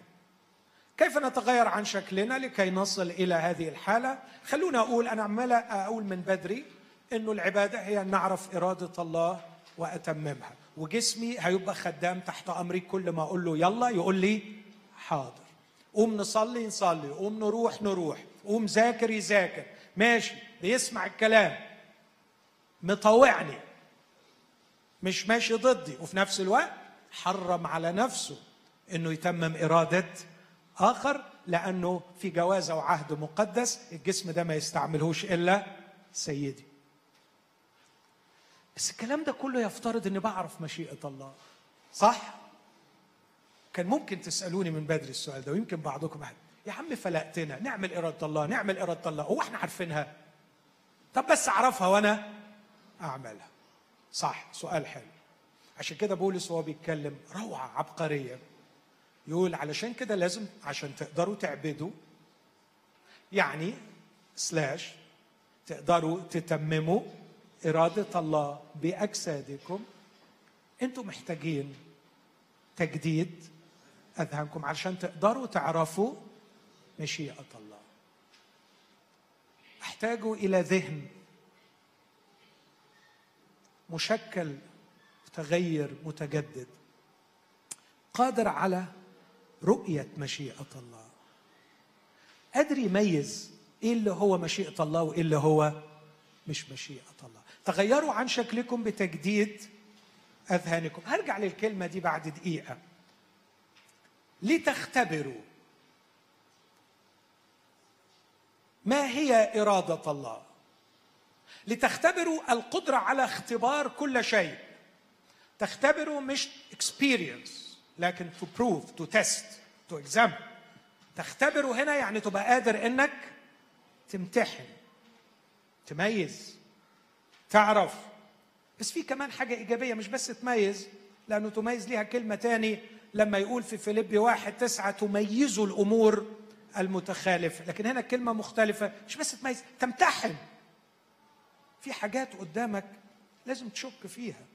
كيف نتغير عن شكلنا لكي نصل إلى هذه الحالة؟ خلونا أقول أنا عمال أقول من بدري إنه العبادة هي أن نعرف إرادة الله وأتممها. وجسمي هيبقى خدام تحت أمري كل ما أقول له يلا يقول لي حاضر. قوم نصلي نصلي. قوم نروح نروح. قوم ذاكر يذاكر. ماشي. بيسمع الكلام. مطوعني. مش ماشي ضدي. وفي نفس الوقت حرم على نفسه. إنه يتمم إرادة آخر لأنه في جوازه وعهد مقدس الجسم ده ما يستعملهوش إلا سيدي. بس الكلام ده كله يفترض إني بعرف مشيئة الله. صح؟ كان ممكن تسألوني من بدري السؤال ده ويمكن بعضكم أحد. يا عم فلقتنا نعمل إرادة الله نعمل إرادة الله. هو إحنا عارفينها. طب بس أعرفها وأنا أعملها. صح سؤال حلو. عشان كده بولس وهو بيتكلم روعة عبقرية. يقول علشان كده لازم عشان تقدروا تعبدوا يعني سلاش تقدروا تتمموا إرادة الله بأجسادكم. أنتم محتاجين تجديد أذهانكم علشان تقدروا تعرفوا مشيئة الله. احتاجوا إلى ذهن مشكل متغير متجدد. قادر على رؤية مشيئة الله. قادر يميز إيه اللي هو مشيئة الله وإيه اللي هو مش مشيئة الله. تغيروا عن شكلكم بتجديد أذهانكم. هرجع للكلمة دي بعد دقيقة. لتختبروا ما هي إرادة الله. لتختبروا القدرة على اختبار كل شيء. تختبروا مش experience. لكن to prove to test to examine. تختبره هنا يعني تبقى قادر إنك تمتحن تميز تعرف. بس في كمان حاجة إيجابية مش بس تميز لأنه تميز ليها كلمة تاني لما يقول في فيليبي واحد تسعة تميزوا الأمور المتخالفة. لكن هنا كلمة مختلفة مش بس تميز تمتحن. في حاجات قدامك لازم تشك فيها.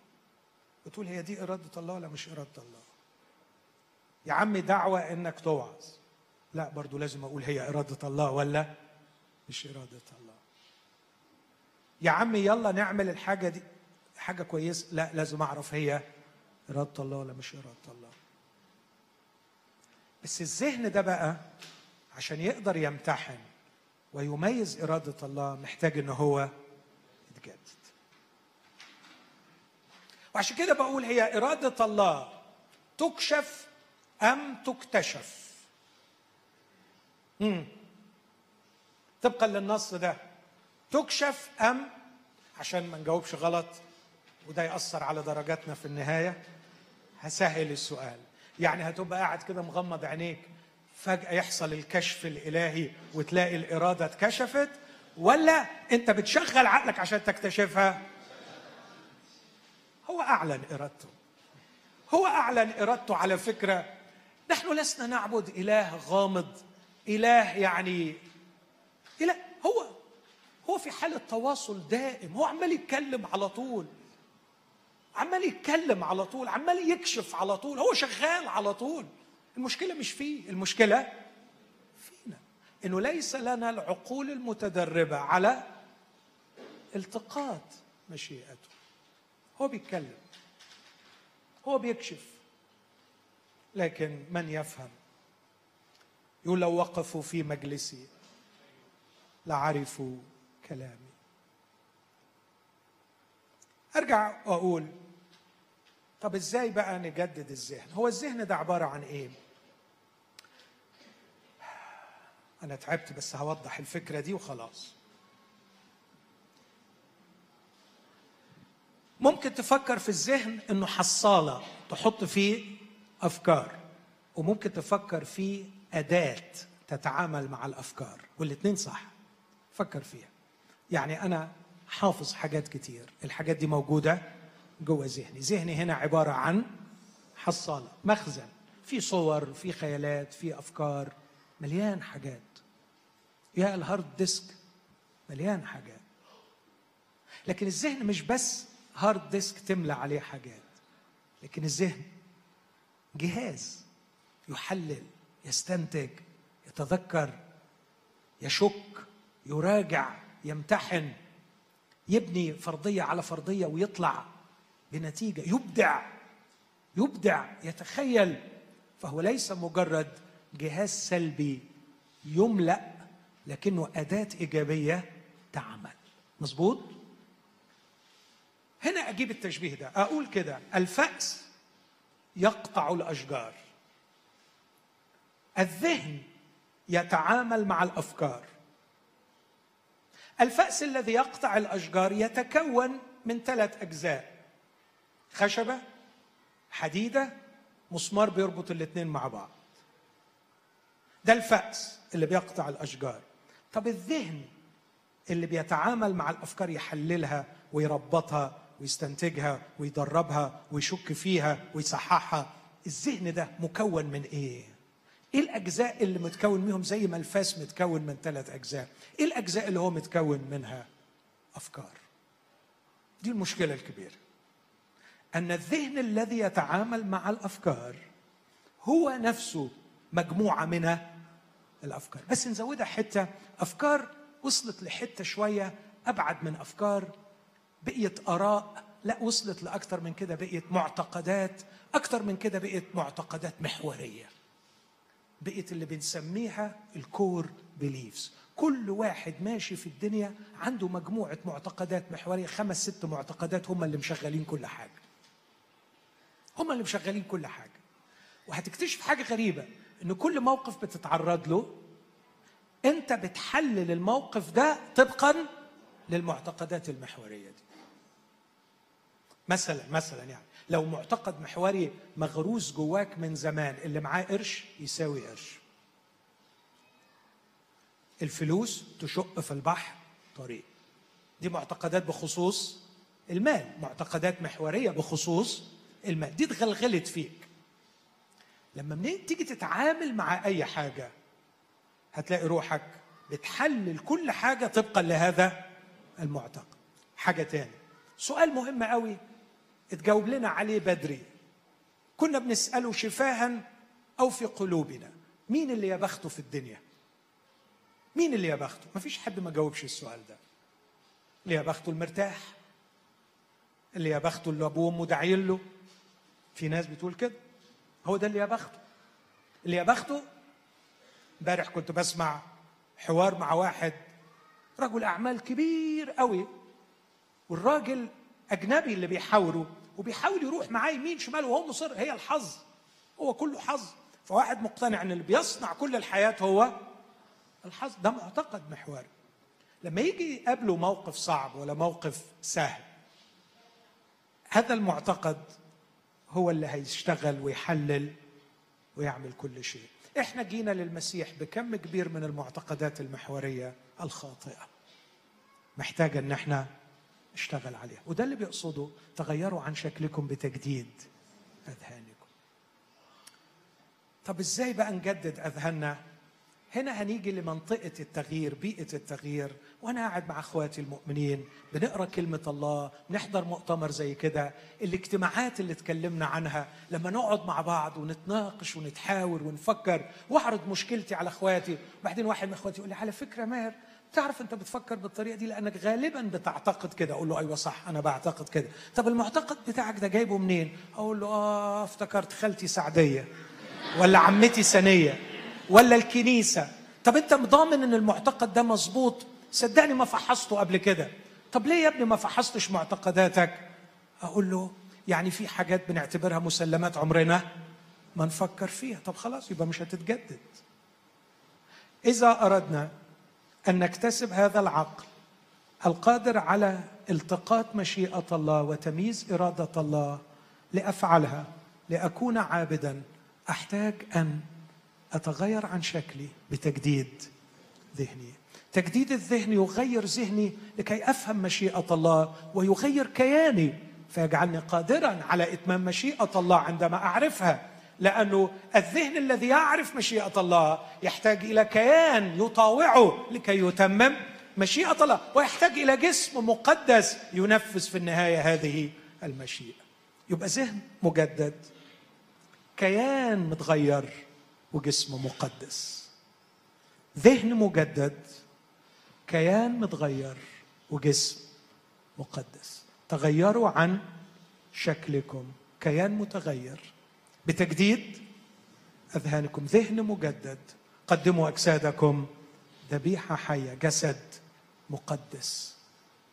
وتقول هي دي إرادة الله ولا مش إرادة الله؟ يا عمي دعوة إنك توعظ لا برضو لازم أقول هي إرادة الله ولا مش إرادة الله. يا عمي يلا نعمل الحاجة دي. حاجة كويسة. لا لازم أعرف هي إرادة الله ولا مش إرادة الله. بس الذهن ده بقى عشان يقدر يمتحن ويميز إرادة الله محتاج إن هو يتجدد. وعشان كده بقول هي إرادة الله تكشف أم تكتشف؟ مم. طبقا للنص ده. تكشف أم عشان ما نجاوبش غلط وده يأثر على درجاتنا في النهاية. هسهل السؤال. يعني هتبقى قاعد كده مغمض عينيك فجأة يحصل الكشف الإلهي وتلاقي الإرادة اتكشفت ولا أنت بتشغل عقلك عشان تكتشفها؟ هو أعلن إرادته. هو أعلن إرادته على فكرة نحن لسنا نعبد إله غامض. إله يعني إله هو هو في حالة تواصل دائم. هو عمال يتكلم على طول. عمال يتكلم على طول عمال يكشف على طول. هو شغال على طول. المشكلة مش فيه المشكلة فينا. إنه ليس لنا العقول المتدربة على التقاط مشيئته. هو بيتكلم هو بيكشف. لكن من يفهم؟ يقول لو وقفوا في مجلسي لعرفوا كلامي. أرجع وأقول طب إزاي بقى نجدد الذهن؟ هو الذهن ده عبارة عن إيه؟ أنا تعبت بس هوضح الفكرة دي وخلاص. ممكن تفكر في الذهن إنه حصالة تحط فيه أفكار وممكن تفكر فيه أداة تتعامل مع الأفكار والاثنين صح. فكر فيها. يعني أنا حافظ حاجات كتير الحاجات دي موجودة جوه ذهني. ذهني هنا عبارة عن حصالة مخزن. في صور في خيالات في أفكار. مليان حاجات. يا ال hard disk مليان حاجات. لكن الذهن مش بس hard disk تملى عليه حاجات لكن الذهن جهاز يحلل يستنتج يتذكر يشك يراجع يمتحن يبني فرضية على فرضية ويطلع بنتيجة يبدع يبدع يتخيل. فهو ليس مجرد جهاز سلبي يملأ لكنه أداة إيجابية تعمل. مظبوط؟ هنا أجيب التشبيه ده. أقول كده الفأس يقطع الأشجار. الذهن يتعامل مع الأفكار. الفأس الذي يقطع الأشجار يتكون من ثلاث أجزاء خشبة حديدة مسمار بيربط الاثنين مع بعض. ده الفأس اللي بيقطع الأشجار. طب الذهن اللي بيتعامل مع الأفكار يحللها ويربطها ويستنتجها ويدربها ويشك فيها ويصححها. الذهن ده مكون من إيه؟ إيه الأجزاء اللي متكون منهم زي ما الفاس متكون من ثلاث أجزاء؟ إيه الأجزاء اللي هو متكون منها؟ أفكار. دي المشكلة الكبيرة. أن الذهن الذي يتعامل مع الأفكار هو نفسه مجموعة من الأفكار. بس نزودها حتة. أفكار وصلت لحتة شوية أبعد من أفكار بقيت آراء لا وصلت لأكثر من كده بقيت معتقدات أكثر من كده بقيت معتقدات محورية. بقت اللي بنسميها الكور بيليفز. كل واحد ماشي في الدنيا عنده مجموعة معتقدات محورية خمس ست معتقدات هم اللي مشغلين كل حاجة. هم اللي مشغلين كل حاجة. وهتكتشف حاجة غريبة إن كل موقف بتتعرض له أنت بتحلل الموقف ده طبقا للمعتقدات المحورية دي. مثلا مثلا يعني. لو معتقد محوري مغروس جواك من زمان اللي معاه قرش يساوي قرش. الفلوس تشق في البحر طريق. دي معتقدات بخصوص المال. معتقدات محورية بخصوص المال. دي اتغلغلت فيك. لما منين تيجي تتعامل مع أي حاجة هتلاقي روحك بتحلل كل حاجة طبقا لهذا المعتقد. حاجة تاني. سؤال مهم قوي اتجاوب لنا عليه بدري. كنا بنسأله شفاها أو في قلوبنا. مين اللي يا بخته في الدنيا؟ مين اللي يا بخته؟ مفيش حد ما جاوبش السؤال ده. اللي يا بخته المرتاح. اللي يا بخته اللي أبوه وأمه داعين له. في ناس بتقول كده. هو ده اللي يا بخته. اللي يا بخته امبارح كنت بسمع حوار مع واحد رجل أعمال كبير قوي. والراجل أجنبي اللي بيحاوره وبيحاول يروح معاه يمين شمال وهو مصر هي الحظ هو كله حظ. فواحد مقتنع إن اللي بيصنع كل الحياة هو الحظ. ده معتقد محوري لما يجي يقابله موقف صعب ولا موقف سهل هذا المعتقد هو اللي هيشتغل ويحلل ويعمل كل شيء. إحنا جينا للمسيح بكم كبير من المعتقدات المحورية الخاطئة. محتاجه إن إحنا اشتغل عليها وده اللي بيقصده تغيروا عن شكلكم بتجديد أذهانكم. طب إزاي بقى نجدد أذهاننا؟ هنا هنيجي لمنطقة التغيير بيئة التغيير. وأنا قاعد مع أخواتي المؤمنين بنقرأ كلمة الله نحضر مؤتمر زي كده. الاجتماعات اللي اتكلمنا عنها لما نقعد مع بعض ونتناقش ونتحاور ونفكر وأعرض مشكلتي على أخواتي. وبعدين واحد من أخواتي يقول لي على فكرة ماهر تعرف أنت بتفكر بالطريقة دي؟ لأنك غالبا بتعتقد كده. أقول له أيوه صح أنا بعتقد كده. طب المعتقد بتاعك ده جايبه منين؟ أقول له آه افتكرت خالتي سعدية ولا عمتي سنية ولا الكنيسة. طب أنت مضامن إن المعتقد ده مظبوط؟ صدقني ما فحصته قبل كده. طب ليه يا ابني ما فحصتش معتقداتك؟ أقول له يعني في حاجات بنعتبرها مسلمات عمرنا ما نفكر فيها. طب خلاص يبقى مش هتتجدد. إذا أردنا أن نكتسب هذا العقل القادر على التقاط مشيئة الله وتمييز إرادة الله لأفعلها لأكون عابدا. أحتاج أن أتغير عن شكلي بتجديد ذهني. تجديد الذهن يغير ذهني لكي أفهم مشيئة الله ويغير كياني فيجعلني قادرا على إتمام مشيئة الله عندما أعرفها. لأنه الذهن الذي يعرف مشيئة الله يحتاج إلى كيان يطاوعه لكي يتمم مشيئة الله ويحتاج إلى جسم مقدس ينفذ في النهاية هذه المشيئة. يبقى ذهن مجدد كيان متغير وجسم مقدس. ذهن مجدد كيان متغير وجسم مقدس. تغيروا عن شكلكم. كيان متغير. بتجديد أذهانكم. ذهن مجدد. قدموا أجسادكم. ذبيحة حية جسد مقدس.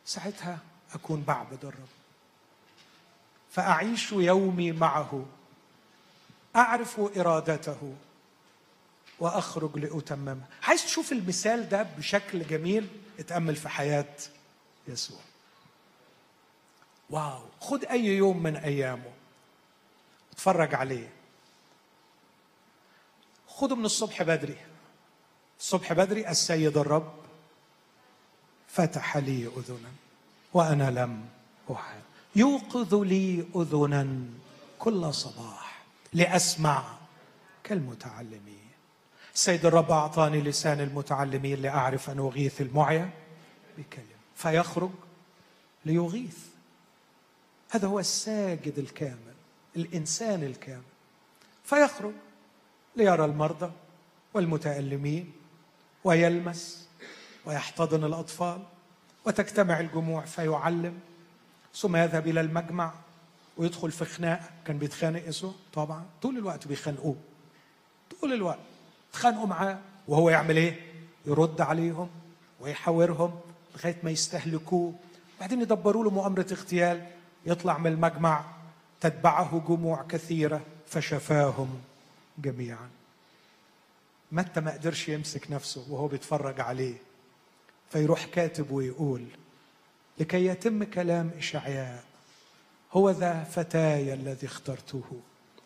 ساعتها أكون بعبد الرب. فأعيش يومي معه. أعرف إرادته. وأخرج لاتممها عايز تشوف المثال ده بشكل جميل؟ اتأمل في حياة يسوع. واو. خد أي يوم من أيامه. اتفرج عليه. خده من الصبح بدري. الصبح بدري السيد الرب فتح لي أذنا وأنا لم احد يوقظ لي أذنا كل صباح لأسمع كالمتعلمين. السيد الرب أعطاني لسان المتعلمين لأعرف أن أغيث المعيا بكلمة. فيخرج ليغيث. هذا هو الساجد الكامل. الإنسان الكامل. فيخرج ليرى المرضى والمتألمين ويلمس ويحتضن الأطفال وتجتمع الجموع فيعلم ثم يذهب إلى المجمع ويدخل في خناقة. كان بيتخانق يسوع طبعا. طول الوقت بيخانقوه. طول الوقت. اتخانقوا معاه. وهو يعمل إيه؟ يرد عليهم ويحاورهم لغاية ما يستهلكوه. بعدين يدبروا له مؤامرة اغتيال. يطلع من المجمع. تتبعه جموع كثيرة فشفاهم جميعا. متى ما قدرش يمسك نفسه وهو بيتفرج عليه فيروح كاتب ويقول لكي يتم كلام إشعياء هو ذا فتاي الذي اخترته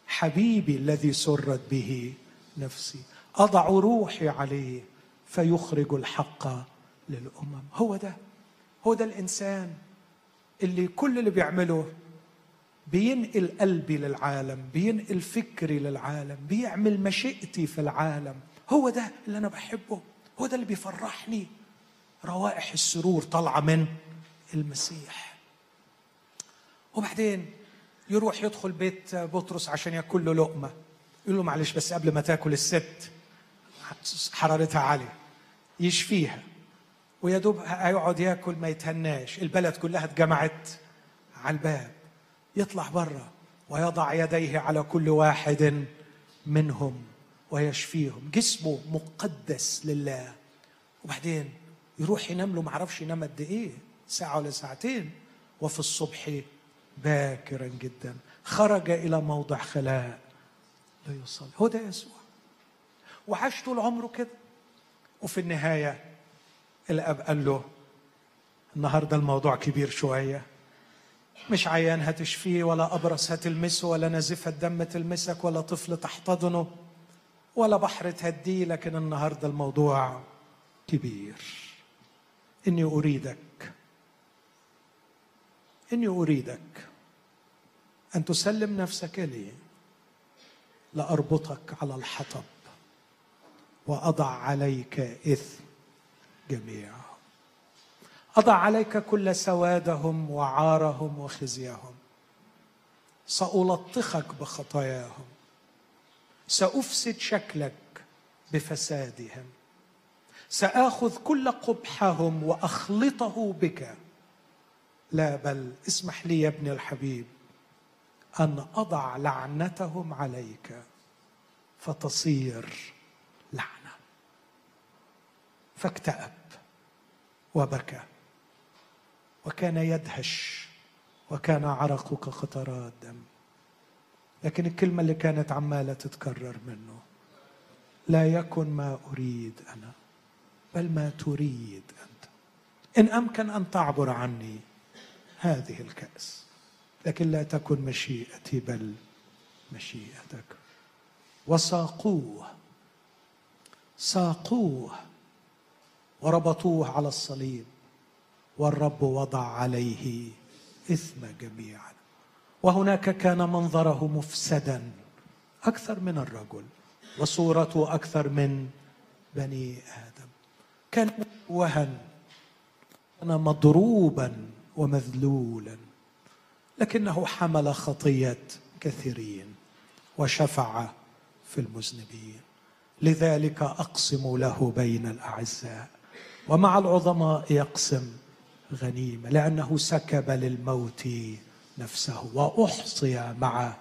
حبيبي الذي سرت به نفسي أضع روحي عليه فيخرج الحق للأمم. هو ده هو ده الإنسان اللي كل اللي بيعمله بينقل قلبي للعالم بينقل فكري للعالم بيعمل مشيئتي في العالم. هو ده اللي أنا بحبه هو ده اللي بيفرحني. روائح السرور طالعة من المسيح. وبعدين يروح يدخل بيت بطرس عشان ياكل له لقمة. يقول له معلش بس قبل ما تاكل الست حرارتها عالية. يشفيها. ويا دوب هيقعد ياكل ما يتهناش. البلد كلها اتجمعت على الباب. يطلع بره ويضع يديه على كل واحد منهم ويشفيهم. جسمه مقدس لله. وبعدين يروح ينام له معرفش ينام قد إيه ساعة ولا ساعتين وفي الصبح باكرا جدا. خرج إلى موضع خلاء ليصلي. هو ده يسوع. وعاش طول عمره كده. وفي النهاية الأب قال له النهاردة الموضوع كبير شوية. مش عيان هتشفيه ولا أبرص هتلمسه ولا نزفة دم تلمسك ولا طفل تحتضنه ولا بحر تهديه لكن النهاردة الموضوع كبير. إني أريدك إني أريدك أن تسلم نفسك لي لأربطك على الحطب وأضع عليك إثم جميعهم أضع عليك كل سوادهم وعارهم وخزيهم. سألطخك بخطاياهم. سأفسد شكلك بفسادهم. سآخذ كل قبحهم وأخلطه بك. لا بل اسمح لي يا ابني الحبيب أن أضع لعنتهم عليك. فتصير لعنة. فاكتئب وبكى. وكان يدهش وكان عرقه كقطرات دم لكن الكلمة اللي كانت عمالة تتكرر منه لا يكن ما أريد أنا بل ما تريد أنت. إن أمكن أن تعبر عني هذه الكأس لكن لا تكن مشيئتي بل مشيئتك. وساقوه ساقوه وربطوه على الصليب. والرب وضع عليه إثم جميعا. وهناك كان منظره مفسدا أكثر من الرجل وصورته أكثر من بني آدم. كان وهن كان مضروبا ومذلولا لكنه حمل خطية كثيرين وشفع في المذنبين. لذلك أقسم له بين الأعزاء ومع العظماء يقسم غنيمة لأنه سكب للموت نفسه وأحصي مع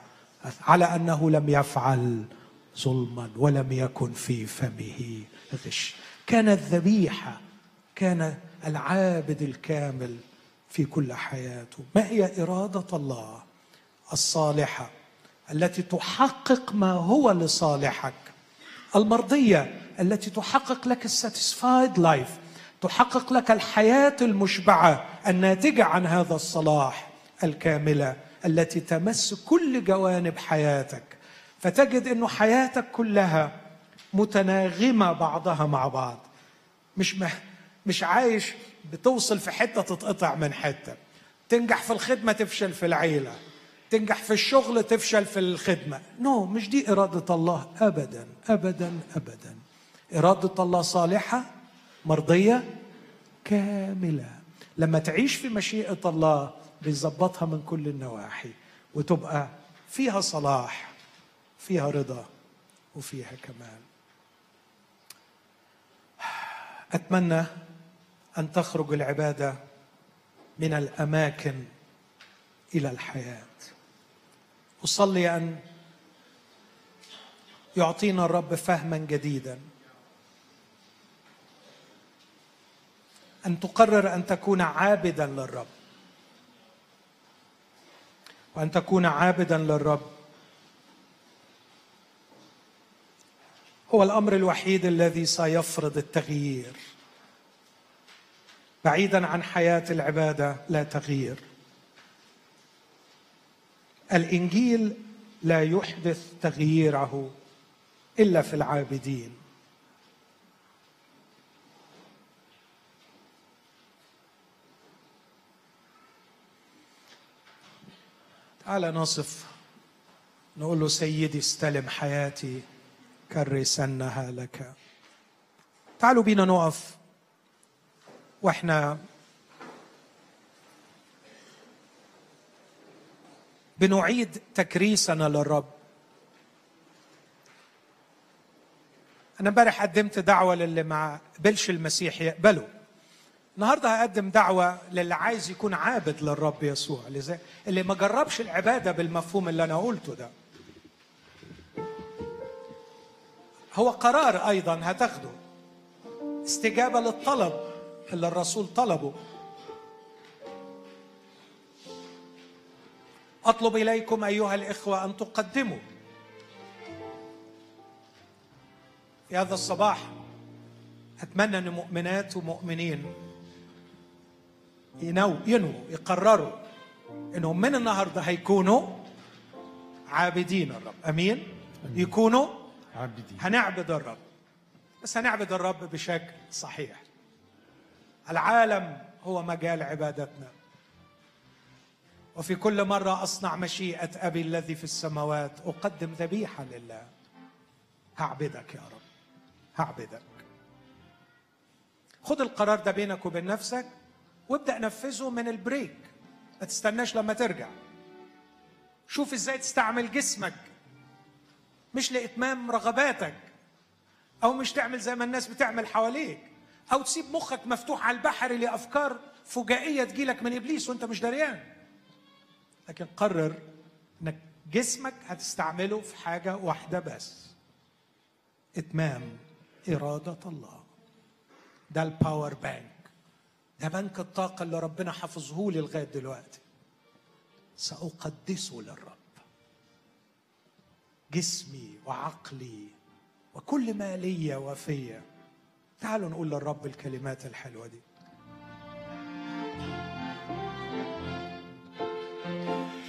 على أنه لم يفعل ظلما ولم يكن في فمه غش. كانت ذبيحه كان العابد الكامل في كل حياته. ما هي إرادة الله الصالحة التي تحقق ما هو لصالحك؟ المرضية التي تحقق لك الساتيسفايد لايف تحقق لك الحياة المشبعة الناتجة عن هذا الصلاح الكاملة التي تمس كل جوانب حياتك. فتجد انه حياتك كلها متناغمة بعضها مع بعض. مش مش عايش بتوصل في حتة تتقطع من حتة. تنجح في الخدمة تفشل في العيلة. تنجح في الشغل تفشل في الخدمة. نو no, مش دي إرادة الله. ابدا ابدا ابدا. إرادة الله صالحة مرضية كاملة. لما تعيش في مشيئة الله بيظبطها من كل النواحي وتبقى فيها صلاح فيها رضا وفيها كمال. أتمنى أن تخرج العبادة من الأماكن إلى الحياة. أصلي أن يعطينا الرب فهما جديدا. أن تقرر أن تكون عابدا للرب. وأن تكون عابدا للرب. هو الأمر الوحيد الذي سيفرض التغيير. بعيدا عن حياة العبادة لا تغيير. الإنجيل لا يحدث تغييره إلا في العابدين. تعال نصف. نقول له سيدي استلم حياتي كرسنها لك. تعالوا بينا نقف. وإحنا بنعيد تكريسنا للرب. أنا امبارح قدمت دعوة للي ما قبلش المسيح يقبله. النهارده هقدم دعوة للي عايز يكون عابد للرب يسوع اللي ما جربش العبادة بالمفهوم اللي أنا قلته ده. هو قرار أيضا هتاخده. استجابة للطلب اللي الرسول طلبه. أطلب إليكم أيها الإخوة أن تقدموا. في هذا الصباح أتمنى إن مؤمنات ومؤمنين ينو ينووا يقرروا انهم من النهارده هيكونوا عابدين الرب. أمين؟ يكونوا عابدين. هنعبد الرب. بس هنعبد الرب بشكل صحيح. العالم هو مجال عبادتنا. وفي كل مرة أصنع مشيئة أبي الذي في السماوات. أقدم ذبيحة لله. هعبدك يا رب. هعبدك. خد القرار ده بينك وبين نفسك. وابدأ نفذه من البريك. ما تستناش لما ترجع. شوف إزاي تستعمل جسمك. مش لإتمام رغباتك. أو مش تعمل زي ما الناس بتعمل حواليك. أو تسيب مخك مفتوح على البحر لأفكار فجائية تجيلك من إبليس وأنت مش دريان. لكن قرر إنك جسمك هتستعمله في حاجة واحدة بس. إتمام إرادة الله. ده ال power bank ده بنك الطاقة اللي ربنا حافظه لي لغاية دلوقتي. سأقدسه للرب. جسمي وعقلي وكل ما لي وفيا. تعالوا نقول للرب الكلمات الحلوة دي.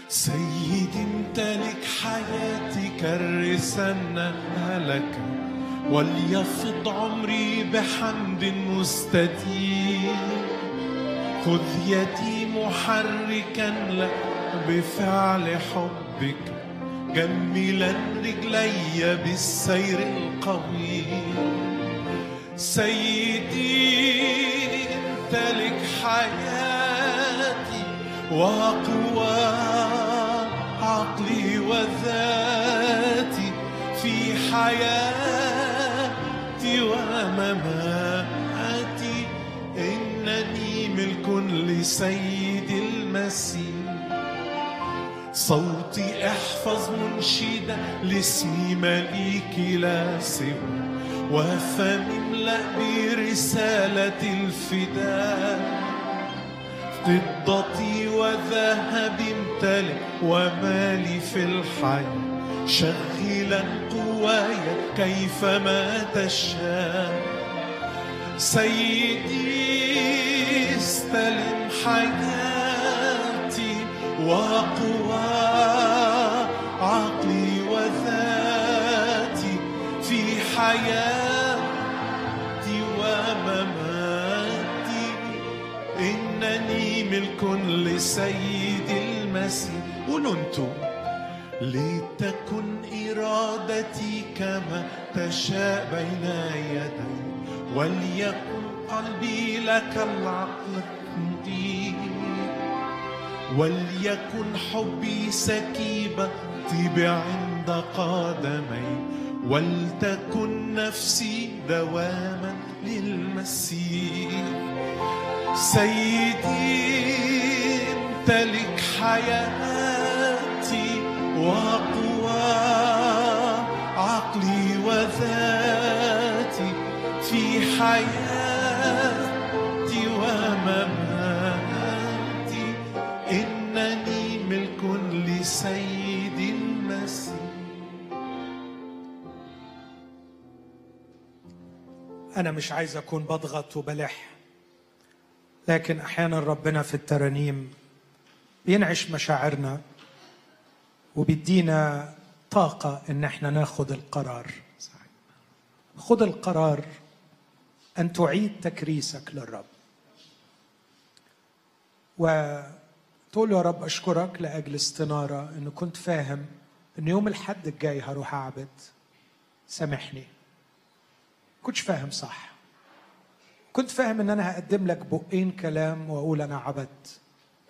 سيدي امتلك حياتي كرسنا لك وليفض عمري بحمد مستديم. خذ يدي محركا لك بفعل حبك جملا رجلي بالسير القوي. سيدي امتلك حياتي وقوى عقلي وذاتي في حياتي ومماتي. لسيد المسيح. صوتي أحفظ منشدا لاسمي مليكي لا سوى وفمي املأ برسالة الفداء. فضتي وذهبي امتلئ ومالي في الحياة شغلا قوايا كيفما تشاء. سيدي استلم حياتي وقوى عقلي وذاتي في حياتي ومماتي. إنني ملك لسيد المسيح. أنتم لتكن إرادتي كما تشاء بين يدي وليكن قلبي لك العقل وليكن حبي سكيبة طيب عند قدمي. ولتكن نفسي دواما للمسيح. سيدي امتلك حياتي وقوى عقلي وذاتي في حياتي. أنا مش عايز أكون بضغط وبلح. لكن أحيانا ربنا في الترانيم بينعش مشاعرنا وبيدينا طاقة إن إحنا ناخد القرار. خد القرار أن تعيد تكريسك للرب. وتقول يا رب أشكرك لأجل استنارة إنه كنت فاهم إن يوم الحد الجاي هروح أعبد. سامحني. كنتش فاهم صح. كنت فاهم إن أنا هقدم لك بقين كلام وأقول أنا عبدت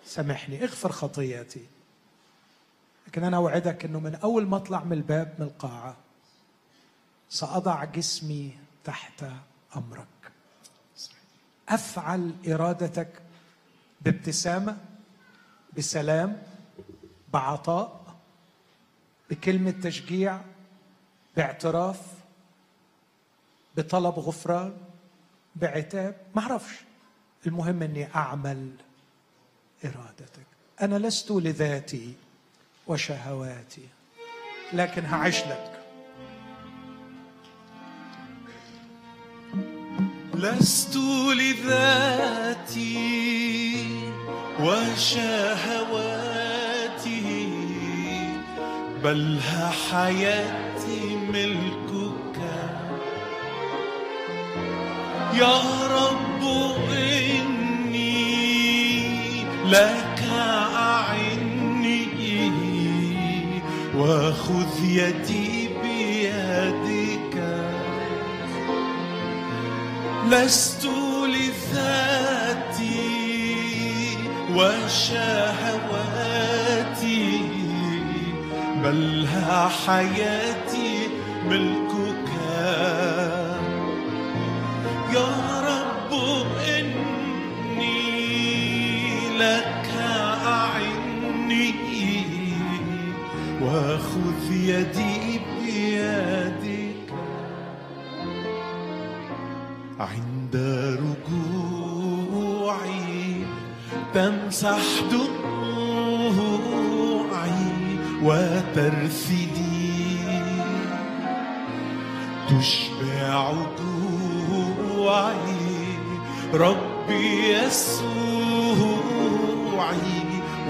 سامحني اغفر خطياتي لكن أنا أوعدك إنه من أول ما أطلع من الباب من القاعة سأضع جسمي تحت أمرك. أفعل إرادتك بابتسامة بسلام بعطاء بكلمة تشجيع باعتراف بطلب غفران بعتاب ما أعرفش المهم إني أعمل إرادتك. أنا لست لذاتي وشهواتي لكن هعيش لك. لست لذاتي وشهواتي بل حياتي ملكك يا رب إني لك أعني وخذ يدي بيدك. لست لذاتي وشهواتي بل حياتي ملكك تمسح دموعي وترثدي. تشبع جوعي ربي يسوعي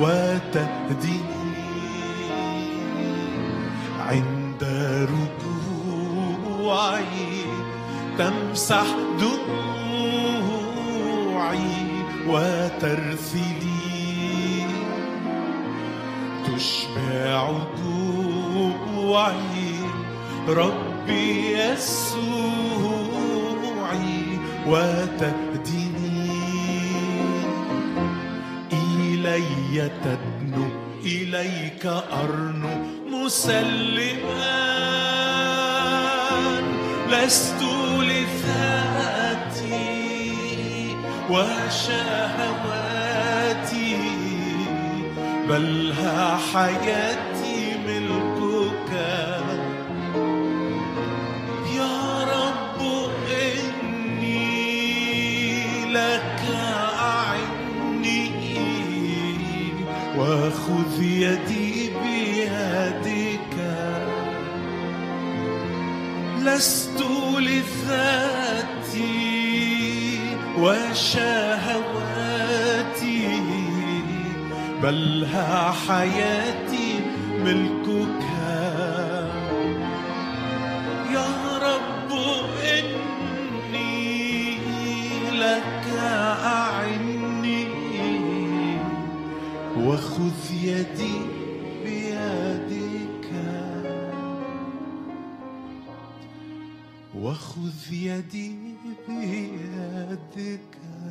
وتهديني. عند رجوعي تمسح دموعي تدنو إليك أرنو مسلما لست لذاتي وشهواتي بل ها حياتي وشهواتي بل ها حياتي ملكك. يا رب إني لك أعني وخذ يدي بيدك. وخذ يدي Because.